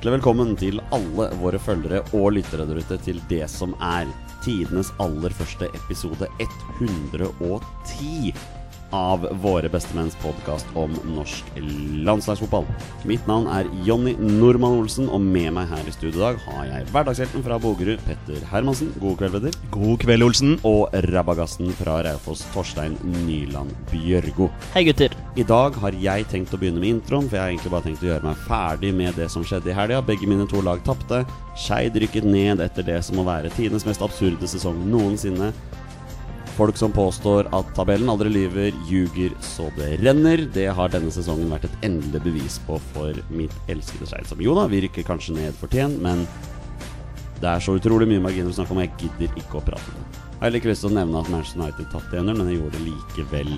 hjertelig velkommen til alle våre følgere og lyttere der ute til det som er tidenes aller første episode 110 av Våre bestemenns podkast om norsk landslagsfotball. Mitt navn er Jonny Normann Olsen, og med meg her i studio i dag har jeg hverdagshelten fra Bogerud, Petter Hermansen. God kveld, Petter. God kveld, Olsen. Og rabagassen fra Raufoss, Torstein Nyland Bjørgo. Hei, gutter. I dag har jeg tenkt å begynne med introen, for jeg har egentlig bare tenkt å gjøre meg ferdig med det som skjedde i helga. Begge mine to lag tapte. Skeid rykket ned etter det som må være tidenes mest absurde sesong noensinne. Folk som påstår at tabellen aldri lyver, ljuger så det renner. Det har denne sesongen vært et endelig bevis på for mitt elskede Skeid. Som jo da, vi rykker kanskje ned fortjent, men det er så utrolig mye marginer å snakke om, jeg gidder ikke å prate om det. Jeg har ikke lyst til å nevne at Manchester United tapte 1-0, men jeg gjorde det likevel.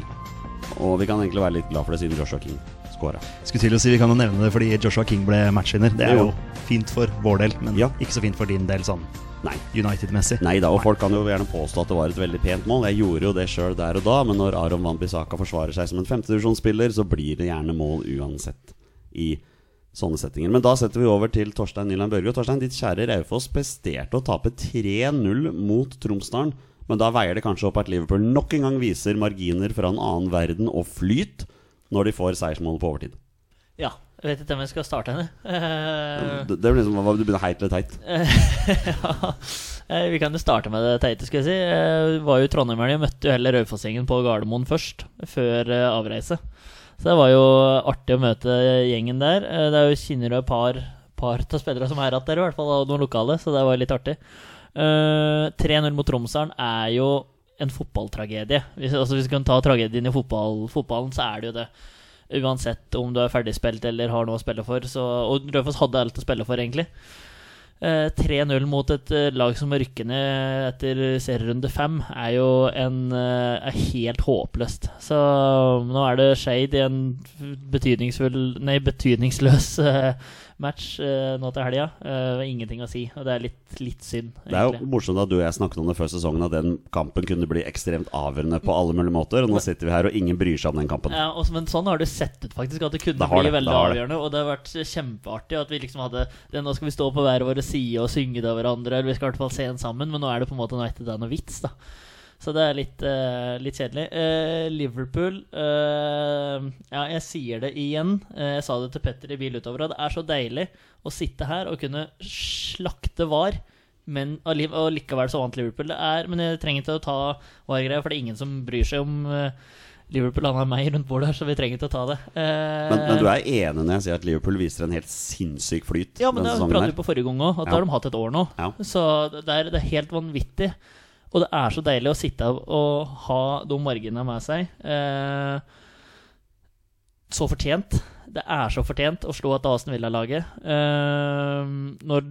Og vi kan egentlig være litt glad for det, siden Joshua King skåra. Skulle til å si Vi kan jo nevne det fordi Joshua King ble matchvinner. Det er Jo. jo fint for vår del, men Ja. ikke så fint for din del sånn Nei. United-messig. Nei da, og folk kan jo gjerne påstå at det var et veldig pent mål. Jeg gjorde jo det sjøl der og da, men når Aron Van Bissaka forsvarer seg som en femtedivisjonsspiller, så blir det gjerne mål uansett i sånne settinger. Men da setter vi over til Torstein Nyland Børge. Og Torstein, ditt kjære Raufoss presterte å tape 3-0 mot Tromsdalen. Men da veier det kanskje opp at Liverpool nok en gang viser marginer fra en annen verden og flyt når de får seiersmålet på overtid. Jeg vet ikke hvem jeg skal starte henne. Uh, Det, det blir liksom, om Du begynner heit eller teit? ja, eh, vi kan jo starte med det teite, skal jeg si. Jeg var jo i Trondheim her, møtte jo heller Raufoss-gjengen på Gardermoen først, før eh, avreise. Så det var jo artig å møte gjengen der. Eh, Det er jo kjenner jo et par par av spillere som er igjen der, i hvert fall av noen lokale, så det var litt artig. Uh, 3-0 mot Tromsøren er jo en fotballtragedie. Hvis, altså, hvis vi kan ta tragedien i fotball, fotballen, så er det jo det. Uansett om du er ferdigspilt eller har noe å spille for. Så, og Raufoss hadde alt å spille for, egentlig. Eh, 3-0 mot et eh, lag som rykker ned etter serierunde fem, er jo en, eh, er helt håpløst. Så nå er det Skeid i en betydningsfull Nei, betydningsløs eh, match uh, nå til helga. Uh, ingenting å si, og det er litt, litt synd, Det er jo morsomt at du og jeg snakket om det før sesongen, at den kampen kunne bli ekstremt avgjørende på alle mulige måter. Og nå sitter vi her, og ingen bryr seg om den kampen. Ja, også, men sånn har det sett ut, faktisk. At det kunne Det bli det, veldig avgjørende. Og det har vært kjempeartig at vi liksom hadde det, Nå skal vi stå på hver våre side og synge det av hverandre. Eller vi skal i hvert fall se en sammen, men nå er det på en måte nå etter det er noe vits, da. Så det er litt, uh, litt kjedelig. Uh, Liverpool uh, Ja, jeg sier det igjen. Jeg sa det til Petter i bil utover, og det er så deilig å sitte her og kunne slakte VAR. Men og likevel så vant Liverpool. Det er, men jeg trenger ikke å ta VAR-greia, for det er ingen som bryr seg om Liverpool. Han har meg rundt bordet her, så vi trenger ikke å ta det. Eh, Men, men du er enig når jeg sier at Liverpool viser en helt sinnssyk flyt ja, men det pratet vi på forrige gang òg, at Ja. da har de hatt et år nå. Ja. Så det er, det er helt vanvittig. Og det er så deilig å sitte og ha de margene med seg. Eh, så fortjent. Det er så fortjent å slå et Aston Villa-laget. Eh, når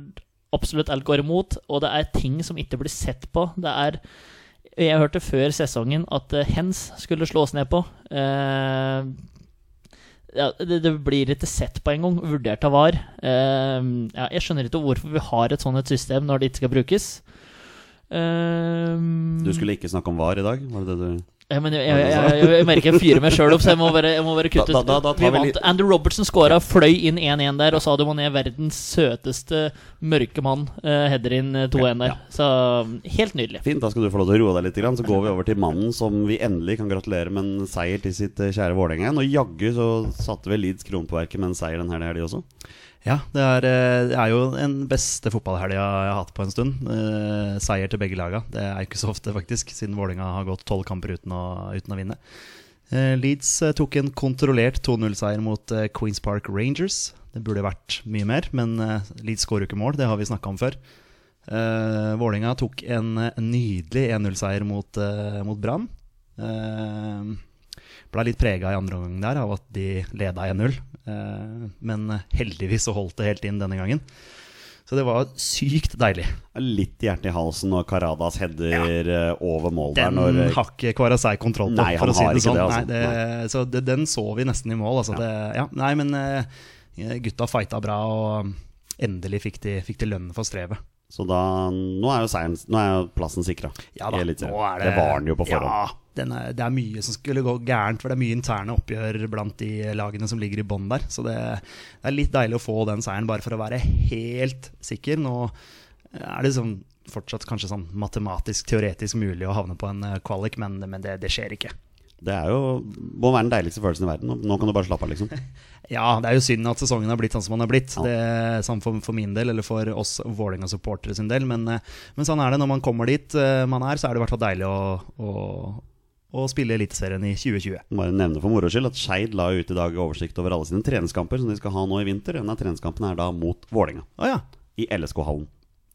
absolutt alt går imot, og det er ting som ikke blir sett på. Det er Jeg hørte før sesongen at eh, Hens skulle slås ned på. Eh, ja, det, det blir ikke sett på engang. Vurdert av VAR. Uh, ja, jeg skjønner ikke hvorfor vi har et sånt system når det ikke skal brukes. Eh, Du skulle ikke snakke om VAR i dag? Var det det du ja, men jeg, jeg, jeg, jeg, merker jeg fyrer meg sjøl opp, så jeg må bare, jeg må bare kutte Da- da- da- Vi vant. Andrew Robertson scora, fløy inn 1-1 der, og Sadio Mané verdens søteste mørke mann. Uh, header inn eh, 2-1 der. Ja. Så helt nydelig. Fint, da skal du få lov til å roe deg litt. Så går vi over til mannen som vi endelig kan gratulere med en seier til sitt eh, kjære Vålerenga. Og jaggu så satte vi Leeds kronpåverket på verket med en seier den helga, også. Ja, det er, eh, det er jo den beste fotballhelga jeg har hatt på en stund. Eh, seier til begge laga. Det er ikke så ofte, faktisk, siden Vålerenga har gått tolv kamper uten å, uten å vinne. Eh, Leeds eh, tok en kontrollert 2-0-seier mot eh, Queens Park Rangers. Det burde vært mye mer, men eh, Leeds skårer ikke mål. Det har vi snakka om før. Uh, Vålerenga tok en eh, nydelig 1-0-seier mot, mot Brann. Uh, ble litt prega i andre omgang der av at de leda 1-0. Eh, men heldigvis så holdt det helt inn denne gangen. Så det var sykt deilig. Litt hjerte i halsen når Caradas header ja. over mål der. Den Når, eh, har ikke Kvarasei kontroll på, Nei, for å si det sånn. det, altså. Nei, det, så det, den så vi nesten i mål. Altså. Ja. Ja, nei, men eh, gutta fighta bra, og endelig fikk de, fikk de lønn for strevet. så da Nå er jo, seieren, nå er jo plassen sikra. Ja da, nå er det det var den jo på forhånd. Ja, den er, det er mye som skulle gå gærent, for det er mye interne oppgjør blant de lagene som ligger i bånn der. Så det, det, er litt deilig å få den seieren, bare for å være helt sikker. Nå er det sånn, fortsatt kanskje sånn matematisk, teoretisk mulig å havne på en eh, kvalik, men, men det, det, skjer ikke. Det er jo, må være den deiligste følelsen i verden. Nå kan du bare slappe av, liksom. ja, det er jo synd at sesongen har blitt sånn som den har blitt. Ja. Det, Samme for, for, min del, eller for oss Vålerenga-supportere sin del. Men, eh, men, sånn er det når man kommer dit man er, så er det i hvert fall deilig å, å og spille Eliteserien i 2020. Bare nevne for moro skyld at Skeid la ut i dag oversikt over alle sine treningskamper som de skal ha nå i vinter. En av treningskampene er da mot Vålerenga. Ah, ja. I LSK-hallen.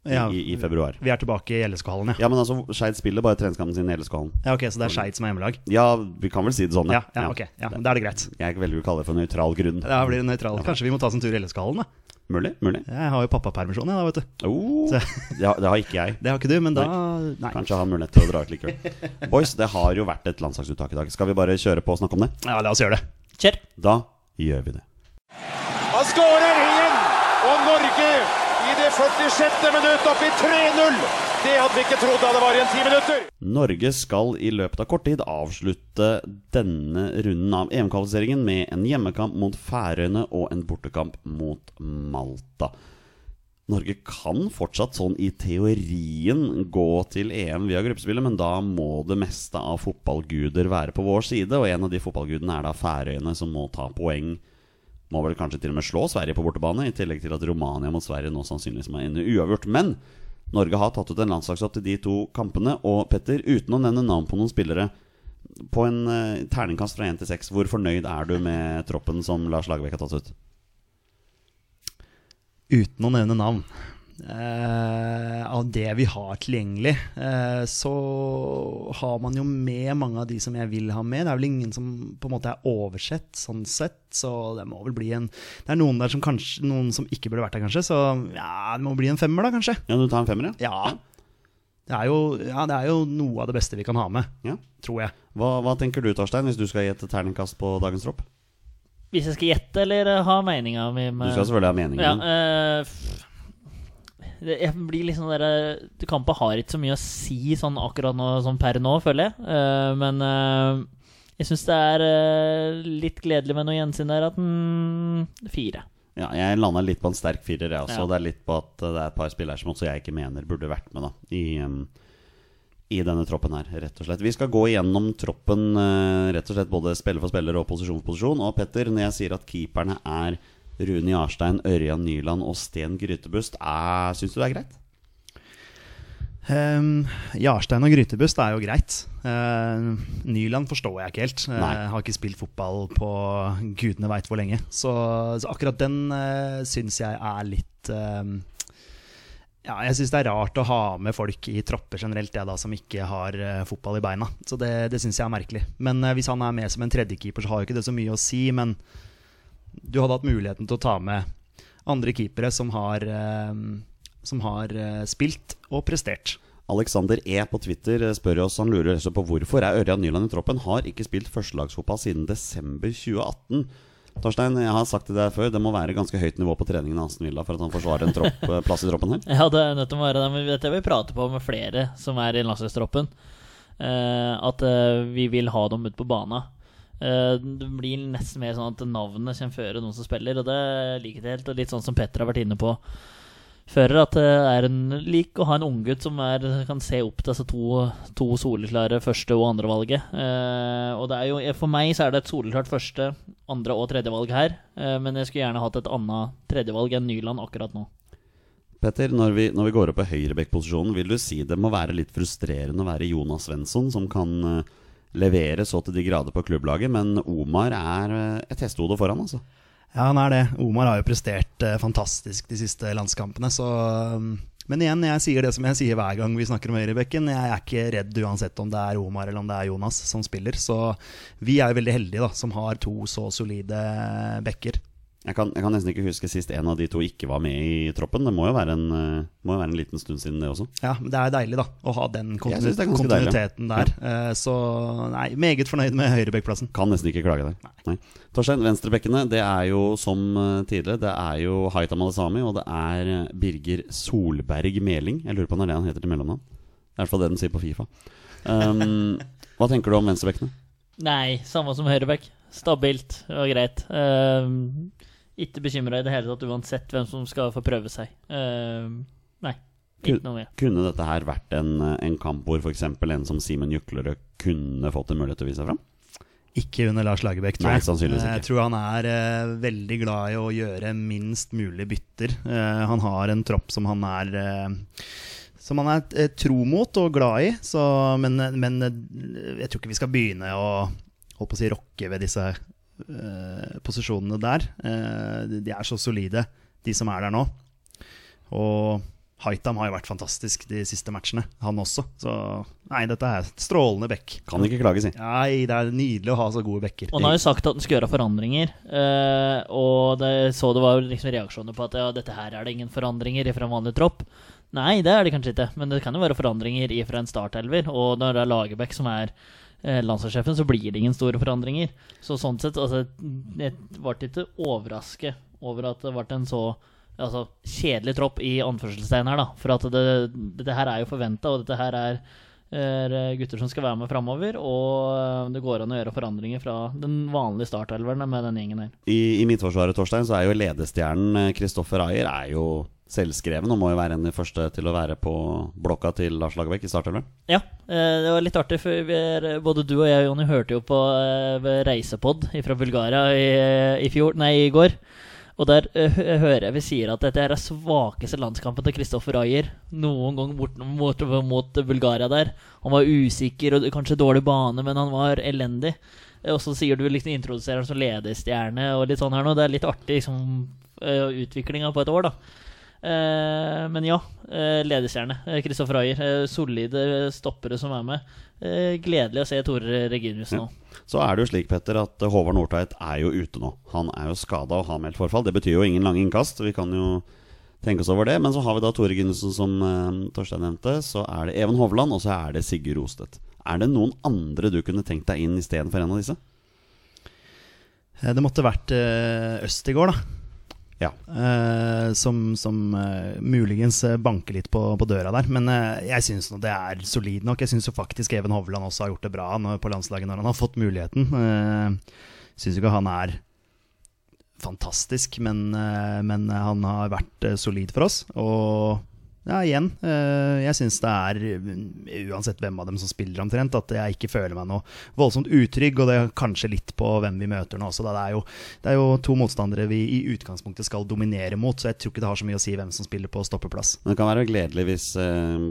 Ja, I, I, februar. Vi er tilbake i LSK-hallen, ja. ja. Men altså, Skeid spiller bare treningskampen sin i LSK-hallen. Ja, ok, Så det er Skeid som er hjemmelag? Ja, vi kan vel si det sånn. Ja, ja, ok, ja, Da er det greit. Jeg velger å kalle det for nøytral grunn. Ja, blir det nøytral. Kanskje vi må ta oss en tur i LSK-hallen, da? Mulig. mulig Jeg har jo pappapermisjon, jeg, da, vet du. Oh, det, det, har, ikke jeg. Det har ikke du, men da nei. Kanskje jeg har mulighet til å dra ut likevel. Boys, det har jo vært et landslagsuttak i dag. Skal vi bare kjøre på og snakke om det? Ja, la oss gjøre det. Kjør. Da gjør vi det. 76. minutt opp i 3-0! Det hadde vi ikke trodd da det var igjen ti minutter. Norge skal i løpet av kort tid avslutte denne runden av EM-kvalifiseringen med en hjemmekamp mot Færøyene og en bortekamp mot Malta. Norge kan fortsatt sånn i teorien gå til EM via gruppespillet, men da må det meste av fotballguder være på vår side, og en av de fotballgudene er da Færøyene, som må ta poeng må vel kanskje til og med slå Sverige på bortebane, i tillegg til at Romania mot Sverige nå sannsynligvis må ende uavgjort. Men Norge har tatt ut en landslagsopp til de to kampene. Og Petter, uten å nevne navn på noen spillere, på en uh, terningkast fra 1 til 6, hvor fornøyd er du med troppen som Lars Lagerbäck har tatt ut? Uten å nevne navn. Uh, av det vi har tilgjengelig, uh, så har man jo med mange av de som jeg vil ha med. Det er vel ingen som på en måte er oversett, sånn sett. Så det må vel bli en Det er noen der som kanskje Noen som ikke burde vært der, kanskje. Så ja, det må bli en femmer, da, kanskje. Ja, du tar en femmer, ja? ja. Det er, jo, ja, det er jo noe av det beste vi kan ha med, ja. tror jeg. Hva, hva, tenker du, Torstein, hvis du skal gi et terningkast på dagens tropp? Hvis jeg skal gjette eller ha meninga mi? Du skal selvfølgelig ha meningen. Ja, uh, jeg blir liksom der, eh, Kampen har ikke så mye å si sånn akkurat nå, sånn per nå, føler jeg. Uh, men uh, jeg syns det er uh, litt gledelig med noe gjensyn der at mm, fire. Ja, jeg landa litt på en sterk firer, jeg også. Ja. Det er litt på at det er et par spillere som også jeg ikke mener burde vært med da i, um, i denne troppen her, rett og slett. Vi skal gå igjennom troppen rett og slett både spiller for spiller og posisjon for posisjon. Og Petter, når jeg sier at keeperne er Rune Jarstein, Ørjan Nyland og Sten Grytebust. Syns du det er greit? Um, Jarstein og Grytebust er jo greit. Uh, Nyland forstår jeg ikke helt. Uh, har ikke spilt fotball på gudene veit hvor lenge. Så, så, akkurat den uh, syns jeg er litt uh, Ja, jeg syns det er rart å ha med folk i tropper generelt, jeg da, som ikke har uh, fotball i beina. Så det, det syns jeg er merkelig. Men hvis han er med som en tredjekeeper, så har jo ikke det så mye å si. Men du hadde hatt muligheten til å ta med andre keepere som har, eh, som har eh, spilt og prestert. Alexander E på Twitter spør oss Han lurer på hvorfor er Ørjan Nyland i troppen. Har ikke spilt førstelagsfotball siden desember 2018. Torstein, jeg har sagt det der før, det må være ganske høyt nivå på treningen Aston Villa for at han forsvarer en tropp, eh, plass i troppen her. Ja, det er nødt til å være det. Men Dette vi prate på med flere som er i landslagstroppen. at vi vil ha dem ut på banen. Eh, det blir nesten mer sånn at navnet kommer før noen som spiller, og det liker jeg helt. Og litt sånn som Petter har vært inne på før, at det er en lik å ha en unggutt som er, kan se opp til altså to, to soleklare første- og andrevalget. Eh, og det er jo, for meg så er det et soleklart første, andre- og tredjevalg her, eh, men jeg skulle gjerne hatt et annet tredjevalg enn Nyland akkurat nå. Petter, når vi, når vi går opp på høyrebekkposisjonen, vil du si det må være litt frustrerende å være Jonas Svensson, som kan levere så til de grader på klubblaget, men Omar er eh, et hestehode foran, altså. Ja, han er det. Omar har jo prestert eh, fantastisk de siste landskampene, så um, Men igjen, jeg sier det som jeg sier hver gang vi snakker om høyrebekken. Jeg er ikke redd uansett om det er Omar eller om det er Jonas som spiller. Så vi er jo veldig heldige da, som har to så solide bekker. Jeg kan, jeg kan, nesten ikke huske sist en av de to ikke var med i troppen. Det må jo være en, uh, jo være en liten stund siden, det også. Ja, men det er deilig da å ha den kontinuiteten, kontinuiteten der. Ja. Uh, så nei, meget fornøyd med høyrebekkplassen. Kan nesten ikke klage der. Nei. nei. Torstein, venstrebekkene, det er jo som uh, tidligere. Det er jo Haita Malasami, og det er Birger Solberg Meling. Jeg lurer på om det er det han heter til mellomnavn. Det er i hvert fall det de sier på Fifa. Um, Hva tenker du om venstrebekkene? Nei, samme som høyrebekk. Stabilt og greit. Ehm, ikke bekymra i det hele tatt uansett hvem som skal få prøve seg. Uh, nei, ikke noe mer. Kunne dette her vært en, en kamp hvor f.eks. en som Simen Juklerød kunne fått en mulighet til å vise seg fram? Ikke under Lars Lagerbäck, tror Nei, jeg. sannsynligvis ikke. Jeg tror han er eh, veldig glad i å gjøre minst mulig bytter. Eh, han har en tropp som han er eh, Som han er eh, tro mot og glad i. Så, men, men eh, jeg tror ikke vi skal begynne å holdt på å si rokke ved disse eh, posisjonene der. Eh, de- er så solide, de som er der nå. Og Haitam har jo vært fantastisk de siste matchene, han også. Så nei, dette er strålende back. Kan ikke klage, si. Nei, det er nydelig å ha så gode backer. Og han har jo sagt at han skal gjøre forandringer. eh, og det, så det var jo liksom reaksjoner på at ja, dette her er det ingen forandringer fra en vanlig tropp. Nei, det er det kanskje ikke, men det kan jo være forandringer fra en startelver. Og når det er Lagerbäck som er eh, landslagssjefen, så blir det ingen store forandringer. Så sånn sett, altså Jeg ble ikke overrasket over at det ble en så altså, kjedelig tropp i anførselstegn her, da. For at det, dette her er jo forventa, og dette her er er gutter som skal være med framover, og eh, det går an å gjøre forandringer fra den vanlige startelveren med den gjengen her. I, I Midtforsvaret Torstein, så er jo ledestjernen Kristoffer Ayer er jo selvskreven og må jo være en av de første til å være på blokka til Lars Lagerbäck i startelveren. Ja, eh, det var litt artig, for både du og jeg Jonny, hørte jo på eh, reisepod fra Bulgaria i, i, fjor, nei, i går. Og der eh, hører jeg vi sier at dette er den svakeste landskampen til Kristoffer Ayer noen gang bort, mot, mot Bulgaria der. Han var usikker og kanskje dårlig bane, men han var elendig. Eh, Og så sier du liksom introduserer han som ledestjerne og litt sånn her nå. Det er litt artig liksom, utviklinga på et år, da. Eh, men ja, eh, ledestjerne. Kristoffer Ayer. Eh, solide stoppere som er med. Eh, gledelig å se Tore Reginius nå. Så er det jo slik, Petter, at Håvard Nordtveit er jo ute nå. Han er jo skada og har meldt forfall. Det betyr jo ingen lange innkast. Vi kan jo tenke oss over det. Men så har vi da Tore Gundersen, som eh, Torstein nevnte. Så er det Even Hovland, og så er det Sigurd Rostedt. Er det noen andre du kunne tenkt deg inn istedenfor en av disse? Det måtte vært eh, Østigård, da. Ja. Uh, som som uh, muligens eh, banker litt på, på døra der. Men uh, jeg syns det er solid nok. Jeg syns faktisk Even Hovland også har gjort det bra når, på landslaget når han har fått muligheten. Uh, syns ikke han er fantastisk, men, men han har vært solid for oss. Og ja, igjen, eh, jeg syns det er, eh, uansett hvem av dem som spiller omtrent, at jeg ikke føler meg noe voldsomt utrygg, og det er kanskje litt på hvem vi møter nå også. Det, er jo, det er jo to motstandere vi i utgangspunktet skal dominere mot, så jeg tror ikke det har så mye å si hvem som spiller på stoppeplass. Men det kan være gledelig hvis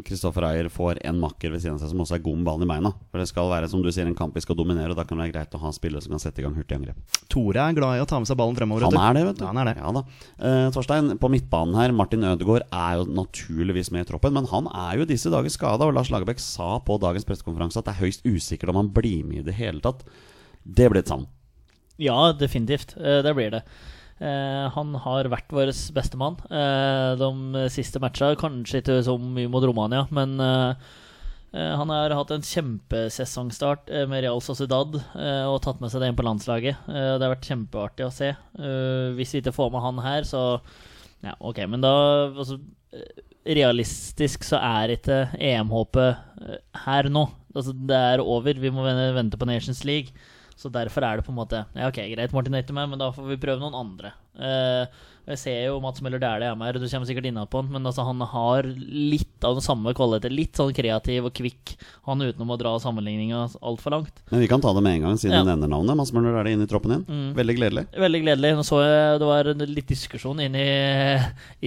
Kristoffer Ayer får en makker ved siden av seg som også er god med ballen i beina. For det skal være som du sier, en kamp vi skal dominere, og da kan det være greit å ha spillere som kan sette i gang hurtig angrep. Tore er glad i å ta med seg ballen fremover. Han er det, vet du. Ja, han er det. Ja da. Uh, Torstein, på midtbanen her, Martin Ødegaard er jo naturligvis med i troppen, men han er jo disse dager skada, og Lars Lagerbäck sa på dagens pressekonferanse at det er høyst usikkert om han blir med i det hele tatt. Det blir et savn. Ja, definitivt. Eh, det blir det. Eh, han har vært vår beste mann eh, de siste matcha. Kanskje ikke så mye mot Romania, men han har hatt en kjempesesongstart med Real Sociedad og tatt med seg det inn på landslaget. Det har vært kjempeartig å se. Hvis vi ikke får med han her, så Ja, ok, men da altså, Realistisk så er ikke EM-håpet eh, her nå. Altså, det er over. Vi må vente på Nations League. Så derfor er det på en måte Ja, ok, greit, Martin ikke men da får vi prøve noen andre. Eh, jeg ser jo Mats Møller Dæhlie er med her, du kommer sikkert inn han, men altså, han har litt av den samme kvaliteten. Litt sånn kreativ og kvikk, han utenom å dra sammenligninga altfor langt. Men vi kan ta det med en gang, siden Ja. du nevner navnet. Mats Møller er det inne i troppen din. Mm. Veldig gledelig. Veldig gledelig. Nå så jeg det var litt diskusjon inn i,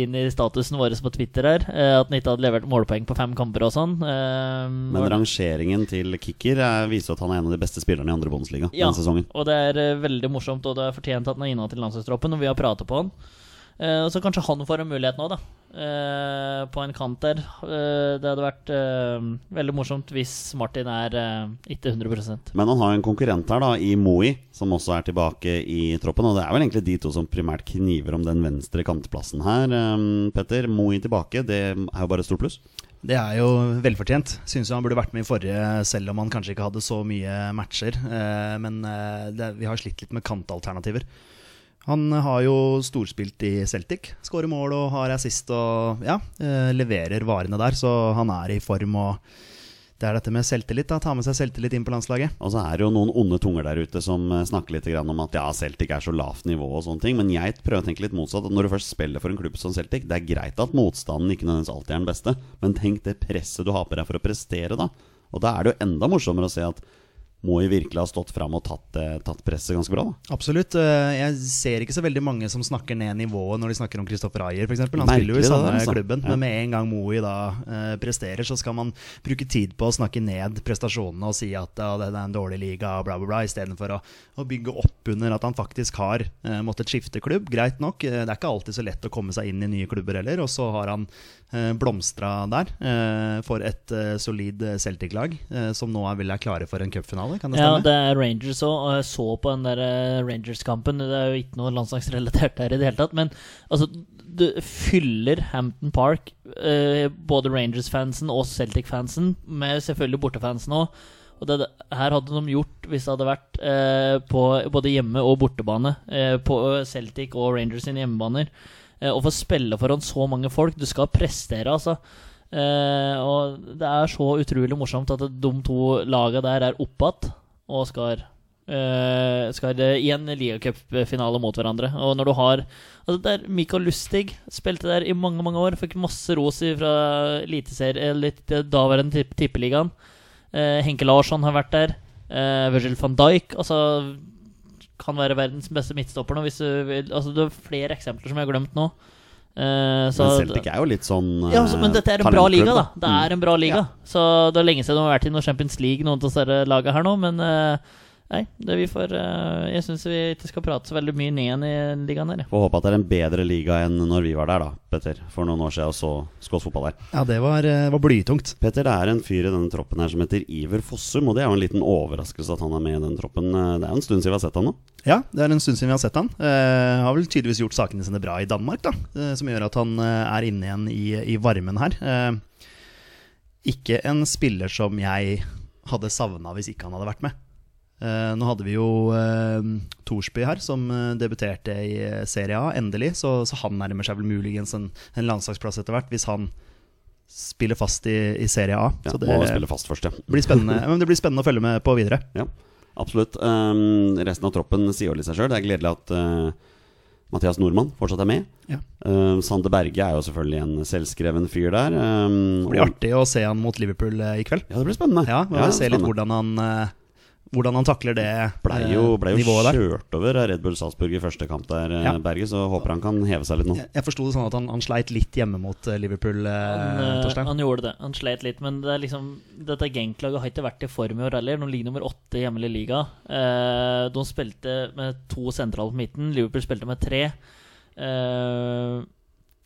inn i statusen vår på Twitter her. eh, At han ikke hadde levert målpoeng på fem kamper og sånn. Eh, Men var- rangeringen til Kicker viser at han er en av de beste spillerne i andre Bundesliga Ja. denne sesongen. Og det er eh, veldig morsomt, og det er fortjent at han er inne til landslagstroppen, og vi har pratet på han. Eh, så kanskje han får en mulighet nå, da. Eh, på en kant der. Eh, det hadde vært veldig morsomt hvis Martin er ikke 100% Men han har en konkurrent her, da, i Moi, som også er tilbake i troppen. Og det er vel egentlig de to som primært kniver om den venstre kantplassen her. Petter, Moi tilbake, det er jo bare stort pluss. Det er jo velfortjent. Syns han burde vært med i forrige, selv om han kanskje ikke hadde så mye matcher. Eh, men det, vi har slitt litt med kantalternativer. Han har jo storspilt i Celtic. Skårer mål og har assist og ja, eh, leverer varene der. Så han er i form og det er dette med selvtillit. da Ta med seg selvtillit inn på landslaget. Og så er det jo noen onde tunger der ute som eh, snakker litt om at ja, Celtic er så lavt nivå og sånne ting. Men jeg prøver å tenke litt motsatt. At når du først spiller for en klubb som Celtic, det er greit at motstanden ikke nødvendigvis alltid er den beste, men tenk det presset du har på deg for å prestere, da. Og da er det jo enda morsommere å se at Moi virkelig ha stått fram og tatt, eh, tatt presset ganske bra. da Absolutt. Eh, Jeg ser ikke så veldig mange som snakker ned nivået når de snakker om Kristoffer Ayer, f.eks. Han Merkelig spiller jo i samme der, altså. klubben, Ja. men med en gang Moey da eh, presterer, så skal man bruke tid på å snakke ned prestasjonene og si at ja, det er en dårlig liga, og bla, bla, bla, istedenfor å, å bygge opp under at han faktisk har måttet skifte klubb. Greit nok, det er ikke alltid så lett å komme seg inn i nye klubber heller, og så har han blomstra der eh, for et eh, solid eh, Celtic-lag, eh, som nå er vel er klare for en cupfinale, kan det Ja, det er Rangers òg, og jeg så på den der eh, Rangers-kampen. Det er jo ikke noe landslagsrelatert der i det hele tatt, men altså Du fyller Hampton Park, eh, både Rangers-fansen og Celtic-fansen, med selvfølgelig bortefansen òg. Og det, her hadde de gjort, hvis det hadde vært eh, på både hjemme- og bortebane, eh, på Celtic og Rangers sine hjemmebaner, eh, å få spille foran så mange folk Du skal prestere, altså. Eh, og det er så utrolig morsomt at de to laga der er oppe igjen og skal eh, skal eh, i en ligacupfinale mot hverandre. Og når du har altså det er Mikael Lustig spilte der i mange mange år, fikk masse ros fra daværende tipp tippeligaen. Eh, Henke Larsson har vært der. Eh, Virgil van Dijk altså, kan være verdens beste midtstopper nå. Hvis du vil. Altså, det er flere eksempler som jeg har glemt nå. Uh, så- Men Celtic er jo litt sånn ja, altså, men eh, dette er en bra liga, da. Det er en bra liga. Så det er lenge siden de har vært i noe Champions League, noen av disse lagene her nå, men eh, Nei, det vi får eh, Jeg syns vi ikke skal prate så veldig mye ned i ligaen her. jeg. Får håpe at det er en bedre liga enn når vi var der, da, Petter. For noen år siden og så skås fotball der. Ja, det var, eh, var blytungt. Petter, det er en fyr i denne troppen her som heter Iver Fossum, og det er jo en liten overraskelse at han er med i den troppen. Eh, Det er jo en stund siden vi har sett han nå. Ja, det er en stund siden vi har sett han. Eh, har vel tydeligvis gjort sakene sine bra i Danmark, da. Eh, som gjør at han er inne igjen i, i varmen her. Eh, ikke en spiller som jeg hadde savna hvis ikke han hadde vært med. Eh, nå hadde vi jo eh, Thorsby her, som eh, debuterte i eh, Serie A, endelig. Så, så han nærmer seg vel muligens en, en landslagsplass etter hvert, hvis han spiller fast i, i Serie A. Ja, så det må spille fast først, ja. blir men det blir spennende å følge med på videre. Ja, absolutt. Um, resten av troppen sier jo litt seg sjøl. Det er gledelig at uh, Mathias Nordmann fortsatt er med. Ja. Uh, Sander Berge er jo selvfølgelig en selvskreven fyr der. Um, Det blir artig å se han mot Liverpool i kveld. Ja, det blir spennende. Ja, vi ja, se litt hvordan han, hvordan han takler det Blei jo, eh, ble jo nivået der. kjørt over av Red Bull Salzburg i første kamp der, eh, Ja. Berge, så håper han kan heve seg litt nå. Jeg, jeg forsto det sånn at han, han sleit litt hjemme mot eh, Liverpool, eh, Han, Torstein. han gjorde det. Han sleit litt, men det er liksom dette Genk-laget har ikke vært i form i år heller. De ligger nummer åtte i hjemlig liga. Eh, de spilte med to sentrale på midten. Liverpool spilte med tre. Eh,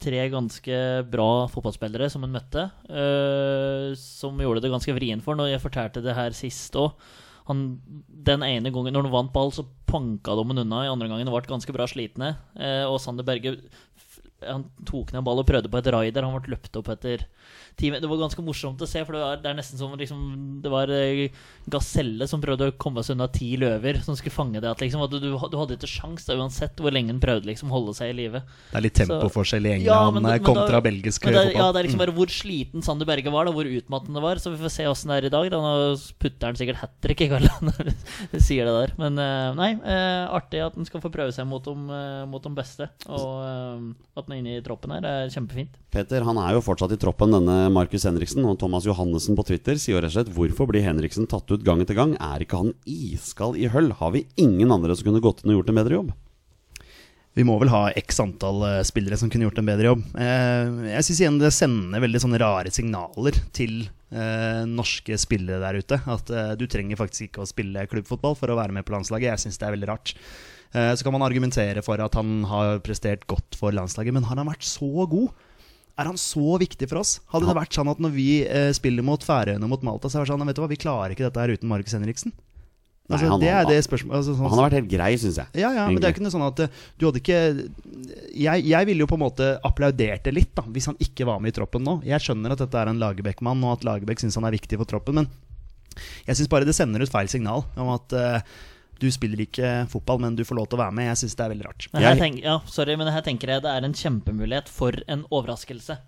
tre ganske bra fotballspillere som han møtte, eh, som gjorde det ganske vrient for ham. Jeg fortalte det her sist òg. Den ene gangen når han vant ball, så panka de han unna. I andre gangen ble ganske bra slitne. Eh, og Sander Berge han tok ned ball og prøvde på et raider. Han ble løpt opp etter ti. Det var ganske morsomt å se, for det, var, det er nesten som liksom, det var eh, gaselle som prøvde å komme seg unna ti løver som skulle fange det. At, liksom, at du, du hadde ikke sjans da, uansett hvor lenge den prøvde liksom, holde seg i live. Det er litt tempoforskjell i Ja, England men det- eh, men kontra da- belgisk Men det, fotball. ja, det er liksom bare hvor sliten Sander Berge var, da, hvor utmattende det var. Så vi får se åssen det er i dag. Da. Nå putter han sikkert hat trick i kveld når du sier det der. Men eh, nei, artig at han skal få prøve seg mot de, mot de beste. Og at han er inne i troppen her, er kjempefint. Peter han er jo fortsatt i troppen, denne Markus Henriksen. Og Thomas Johannessen på Twitter sier rett og slett hvorfor blir Henriksen tatt ut gang etter gang? Er ikke han iskald i høll? Har vi ingen andre som kunne gått inn og gjort en bedre jobb? Vi må vel ha x antall eh, spillere som kunne gjort en bedre jobb. Eh, jeg syns igjen det sender veldig sånne rare signaler til eh, norske spillere der ute. At du trenger faktisk ikke å spille klubbfotball for å være med på landslaget. Jeg syns det er veldig rart. Så kan man argumentere for at han har prestert godt for landslaget, men har han vært så god? Er han så viktig for oss? Hadde det vært sånn at når vi eh, spiller mot Færøyene og mot Malta, så er det sånn vet du hva, vi klarer ikke dette her uten Markus Henriksen? Nei, Altså, han det er det spørsmålet altså, sånn, Han har vært helt grei, syns jeg. ja, ja, men det er ikke noe sånn at eh, du hadde ikke Jeg, jeg ville jo på en måte applaudert det litt, da, hvis han ikke var med i troppen nå. Jeg skjønner at dette er en Lagerbäck-mann, og at Lagerbäck syns han er viktig for troppen, men jeg syns bare det sender ut feil signal om at eh, du spiller ikke fotball, men du får lov til å være med. Jeg syns det er veldig rart. Men her Jeg- ja, sorry, men her tenker jeg det er en kjempemulighet for en overraskelse.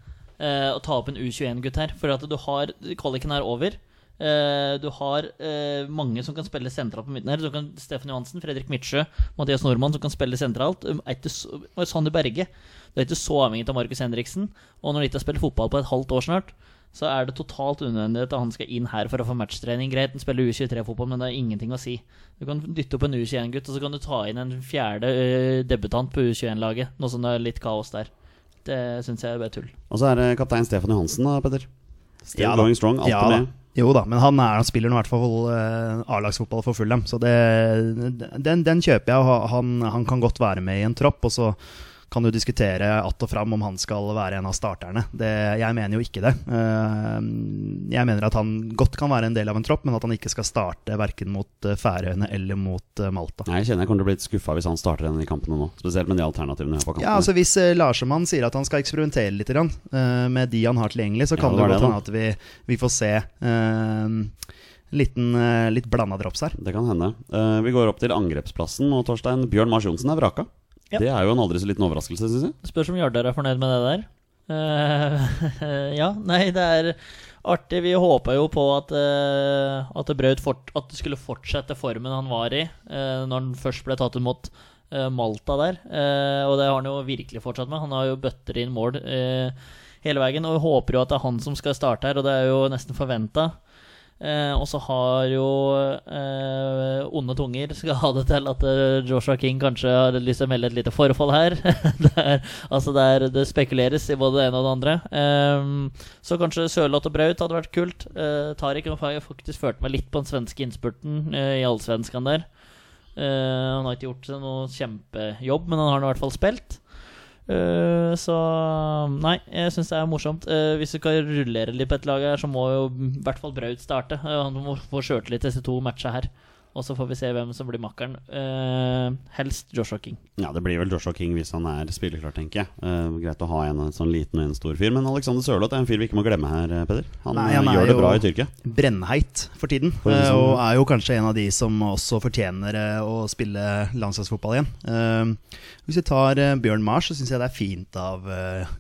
eh, å ta opp en U21-gutt her. For at du har Kvaliken er over. Eh, du har eh, mange som kan spille sentralt på midten her. Du kan Stefan Johansen, Fredrik Midtsjø, Mathias Nordmann som kan spille sentralt. Um, og Sander Berge. Du er ikke så avhengig av Markus Henriksen. Og når de ikke har spilt fotball på et halvt år snart, så er det totalt unødvendig at han skal inn her for å få matchtrening. Greit, han spiller U23-fotball, men det har ingenting å si. Du kan dytte opp en U21-gutt, og så kan du ta inn en fjerde eh, debutant på U21-laget. Nå som det er litt kaos der. Det syns jeg er bare tull. Og så er det kaptein Stefan Johansen, da, Petter. Still Ja da. going strong, alltid Ja med. Jo da, men han, er, han spiller i hvert fall uh, A-lagsfotball for Fulham, så det, den, den kjøper jeg. og Han, han kan godt være med i en tropp, og så kan du diskutere att og fram om han skal være en av starterne. Det, jeg mener jo ikke det. Eh, Jeg mener at han godt kan være en del av en tropp, men at han ikke skal starte verken mot eh, Færøyene eller mot eh, Malta. Nei, jeg kjenner jeg kommer til å bli litt skuffa hvis han starter en av de kampene nå. Spesielt med de alternativene har på kampene. Ja, altså Hvis Larsemann sier at han skal eksperimentere litt med de han har tilgjengelig, så Ja, kan det det godt hende at vi, vi får se liten, litt blanda drops her. Det kan hende. Vi går opp til angrepsplassen, og Torstein Bjørn Mars Johnsen er vraka. Ja. Det er jo en aldri så liten overraskelse, syns jeg. Spørs om Jardar er fornøyd med det der. Uh, ja, nei, det er artig. Vi håpa jo på at, uh, at, det Braut fort, skulle fortsette formen han var i uh, når han først ble tatt imot eh, Malta der. Og det har han jo virkelig fortsatt med. Han har jo bøtter inn mål hele veien. Og vi håper jo at det er han som skal starte her, og det er jo nesten forventa. Eh, og så har jo eh, onde tunger skal ha det til at eh, Joshua King kanskje har lyst til å melde et lite forfall her. det, er, altså det, er, det spekuleres i både det ene og det andre. Eh, så kanskje Sørloth og Braut hadde vært kult. Eh, Tariq har faktisk ført meg litt på den svenske innspurten eh, i allsvenskan der. Han har ikke gjort noe kjempejobb, men han har i hvert fall spilt. Eh, så Nei, jeg syns det er morsomt. Uh, hvis du skal rullere litt på et lag her, så må jo i hvert fall Braut starte. Uh, han må få sjøltillit disse to matcha her. Og så får vi se hvem som blir makkeren. Uh, helst Joshua King. Ja, det blir vel Joshua King hvis han er spilleklar, tenker jeg. Uh, greit å ha en sånn liten og en stor fyr. Men Alexander Sørloth er en fyr vi ikke må glemme her, eh, Peder. Han, Nei, han gjør det bra i Tyrkia. Brennheit for tiden, For liksom, og er jo kanskje en av de som også fortjener å spille landslagsfotball igjen. Eh, Hvis vi tar Bjørn Mars, så syns jeg det er fint av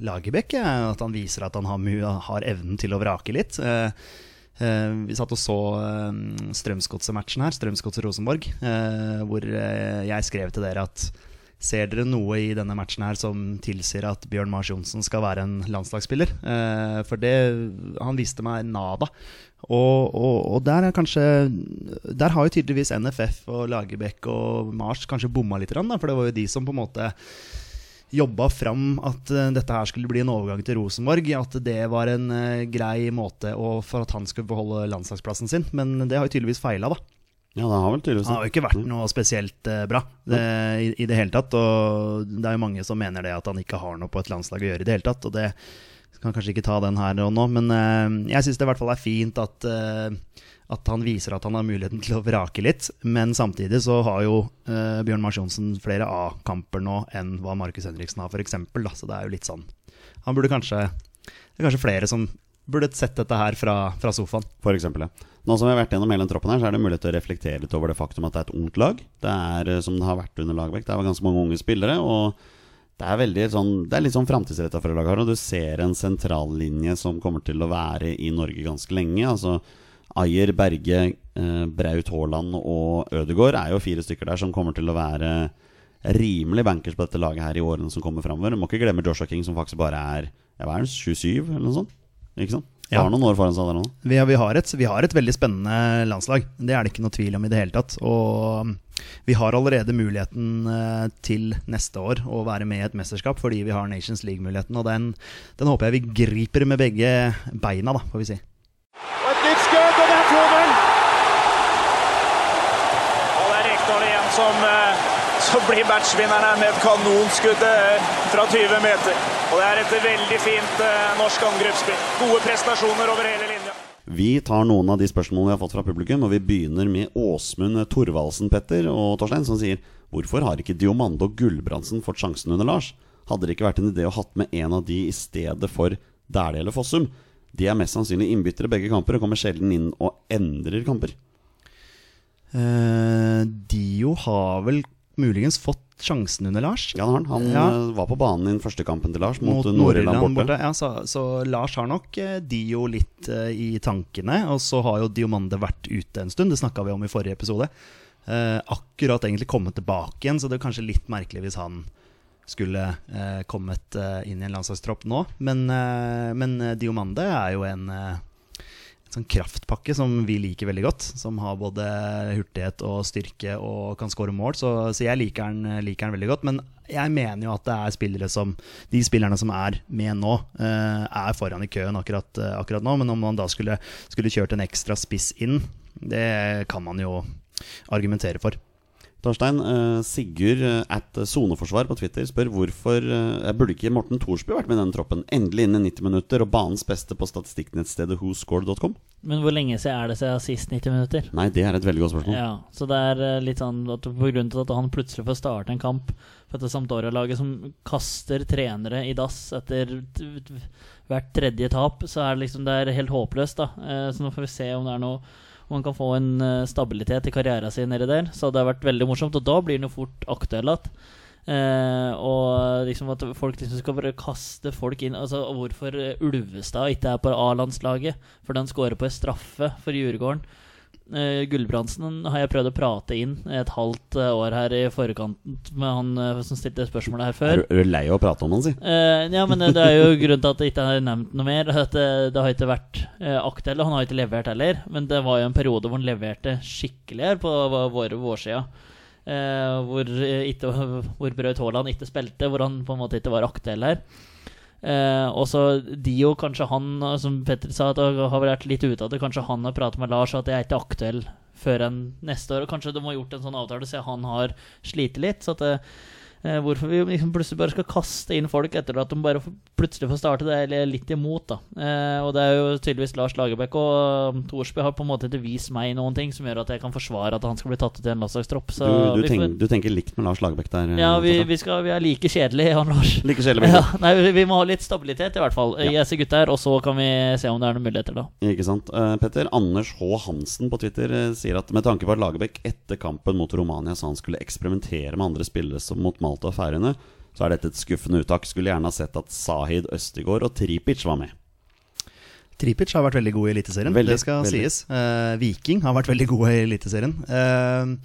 Lagerbäck at han viser at han har, har evnen til å vrake litt. Eh, Vi satt og så eh, Strømsgodset-matchen her, Strømsgodset-Rosenborg, eh, hvor eh, jeg skrev til dere at Ser dere noe i denne matchen her som tilsier at Bjørn Mars Johnsen skal være en landslagsspiller? Eh, for det Han viste meg nada. Og, og, og der er kanskje Der har jo tydeligvis NFF og Lagerbäck og Mars kanskje bomma litt, da, for det var jo de som på en måte jobba fram at eh, dette her skulle bli en overgang til Rosenborg. At det var en eh, grei måte å, for at han skulle beholde landslagsplassen sin. Men det har jo tydeligvis feila, da. Ja, det har vel tydeligvis Han har jo ikke vært noe spesielt eh, bra det, i, i det hele tatt. Og det er jo mange som mener det at han ikke har noe på et landslag å gjøre i det hele tatt. Og det kan kanskje ikke ta den her og nå, men jeg syns det i hvert fall er fint at, at han viser at han har muligheten til å vrake litt. Men samtidig så har jo eh, Bjørn Mars Johnsen flere A-kamper nå enn hva Markus Henriksen har, f.eks. Så det er jo litt sånn Han burde kanskje Det er kanskje flere som burde sett dette her fra, fra sofaen. For eksempel, ja. Nå som vi har vært gjennom hele den troppen her, så er det mulighet til å reflektere litt over det faktum at det er et ungt lag. Det er eh, som det har vært under Lagerbäck. Det er ganske mange unge spillere. Og det er sånn Det er litt sånn framtidsretta for det laget her. Og du ser en sentrallinje som kommer til å være i Norge ganske lenge. Altså Ayer, Berge, eh, Braut Haaland og Ødegaard er jo fire stykker der som kommer til å være rimelig bankers på dette laget her i årene som kommer framover. Må ikke glemme Joshua King, som faktisk bare er er 27 eller noe sånt. Ikke sant? Ja. Har noen år foran seg der nå. Vi, vi, har et, vi har et veldig spennende landslag. Det er det ikke noe tvil om i det hele tatt. Og um, vi har allerede muligheten eh, til neste år å være med i et mesterskap fordi vi har Nations League-muligheten. Og den, den håper jeg vi griper med begge beina, da, får vi si. Og et nytt skudd, og det er 2-0! Og det er Rekdal igjen som, eh, som blir her med et kanonskudd eh, fra 20 meter. Og det er et veldig fint eh, norsk angrepsspill. Gode prestasjoner over hele linja. Vi tar noen av de spørsmålene vi har fått fra publikum, og vi begynner med Åsmund Thorvaldsen Petter og Torstein, som sier Hvorfor har ikke Diomande og Gulbrandsen fått sjansen under Lars? Hadde det ikke vært en idé å hatt med en av de i stedet for Dæhlie eller Fossum? De er mest sannsynlig innbyttere begge kamper og kommer sjelden inn og endrer kamper. Eh, Dio har vel muligens fått sjansen under Lars. Ja, han. Han Ja. eh, var på banen i den første kampen til Lars mot, mot Nord-Irland borte. borte. Ja, så, så Lars har nok eh, Dio litt i tankene. Og så har jo Diomande vært ute en stund, det snakka vi om i forrige episode. Eh, akkurat egentlig kommet tilbake igjen, så det er kanskje litt merkelig hvis han skulle eh, kommet eh, inn i en landslagstropp nå. Men, men Diomande er jo en sånn kraftpakke som vi liker veldig godt. Som har både hurtighet og styrke og kan skåre mål. Så, så jeg liker den, liker den veldig godt. Men jeg mener jo at det er spillere som De spillerne som er med nå, eh, er foran i køen akkurat, eh, akkurat nå. Men om man da skulle, skulle kjørt en ekstra spiss inn, det kan man jo argumentere for. Torstein, eh, Sigurd eh, at soneforsvar på Twitter spør hvorfor eh, burde ikke Morten Thorsby vært med i denne troppen? Endelig inn i 90 minutter og banens beste på statistikknettstedet whoscore.com. Men hvor lenge siden er det siden sist 90 minutter? Nei, det er et veldig godt spørsmål. Ja, så det er litt sånn at på grunn til at han plutselig får starte en kamp for dette Sampdoria-laget som kaster trenere i dass etter hvert tredje tap, så er det liksom det er helt håpløst, da. Så nå får vi se om det er noe om han kan få en eh, stabilitet i karrieren sin nedi der. Så det har vært veldig morsomt, og da blir han jo fort aktuell igjen. Eh, og liksom at folk liksom skal bare kaste folk inn Altså Hvorfor eh, Ulvestad ikke er på A-landslaget For han scorer på en straffe for Djurgården. Eh, Gulbrandsen har jeg prøvd å prate inn et halvt eh, år her i forkant med han eh, som stilte spørsmålet her Er, før. du- er du lei av å prate om han, si? Uh, ja, men det, er jo grunnen til at det ikke er nevnt noe mer. At det, det har ikke vært uh, aktuelt, han har ikke levert heller. Men det var jo en periode hvor han leverte skikkelig her på vå- våre vårsida. Uh, hvor, uh, ikke, hvor Braut Haaland ikke spilte, hvor han på en måte ikke var aktuell her. Eh, og så Dio, kanskje han, eh, som Petter sa, det har vært litt ute av det. Kanskje han har pratet med Lars og at jeg er ikke aktuell før enn neste år. Og kanskje de har gjort en sånn avtale så han har slitt litt. Så at det, eh, hvorfor vi liksom plutselig bare skal kaste inn folk etter at de bare plutselig får starte, det er litt imot. da eh, Og det er jo tydeligvis Lars Lagerbäck og um, Thorsby har på en måte ikke vist meg noen ting som gjør at jeg kan forsvare at han skal bli tatt ut i en landslagstropp. Så Du, du, får- du tenker likt med Lars Lagerbäck der? eh, ja, vi, vi, skal, vi er like kjedelige, han Lars. Like kjedelige Ja, nei, vi- må ha litt stabilitet, i hvert fall. Ja. Disse gutta her, og så kan vi se om det er noen muligheter, da. Ikke sant. Uh, Petter, Anders H. Hansen på Twitter eh, sier at med tanke på at Lagerbäck etter kampen mot Romania sa han skulle eksperimentere med andre spillere som mot Malta og Færøyene, så er dette et skuffende uttak. Skulle gjerne ha sett at Sahid Østegård og Tripic var med. Tripic har vært veldig god i Eliteserien. Veldig, det skal veldig. sies. Uh, Viking har vært veldig god i Eliteserien. Uh,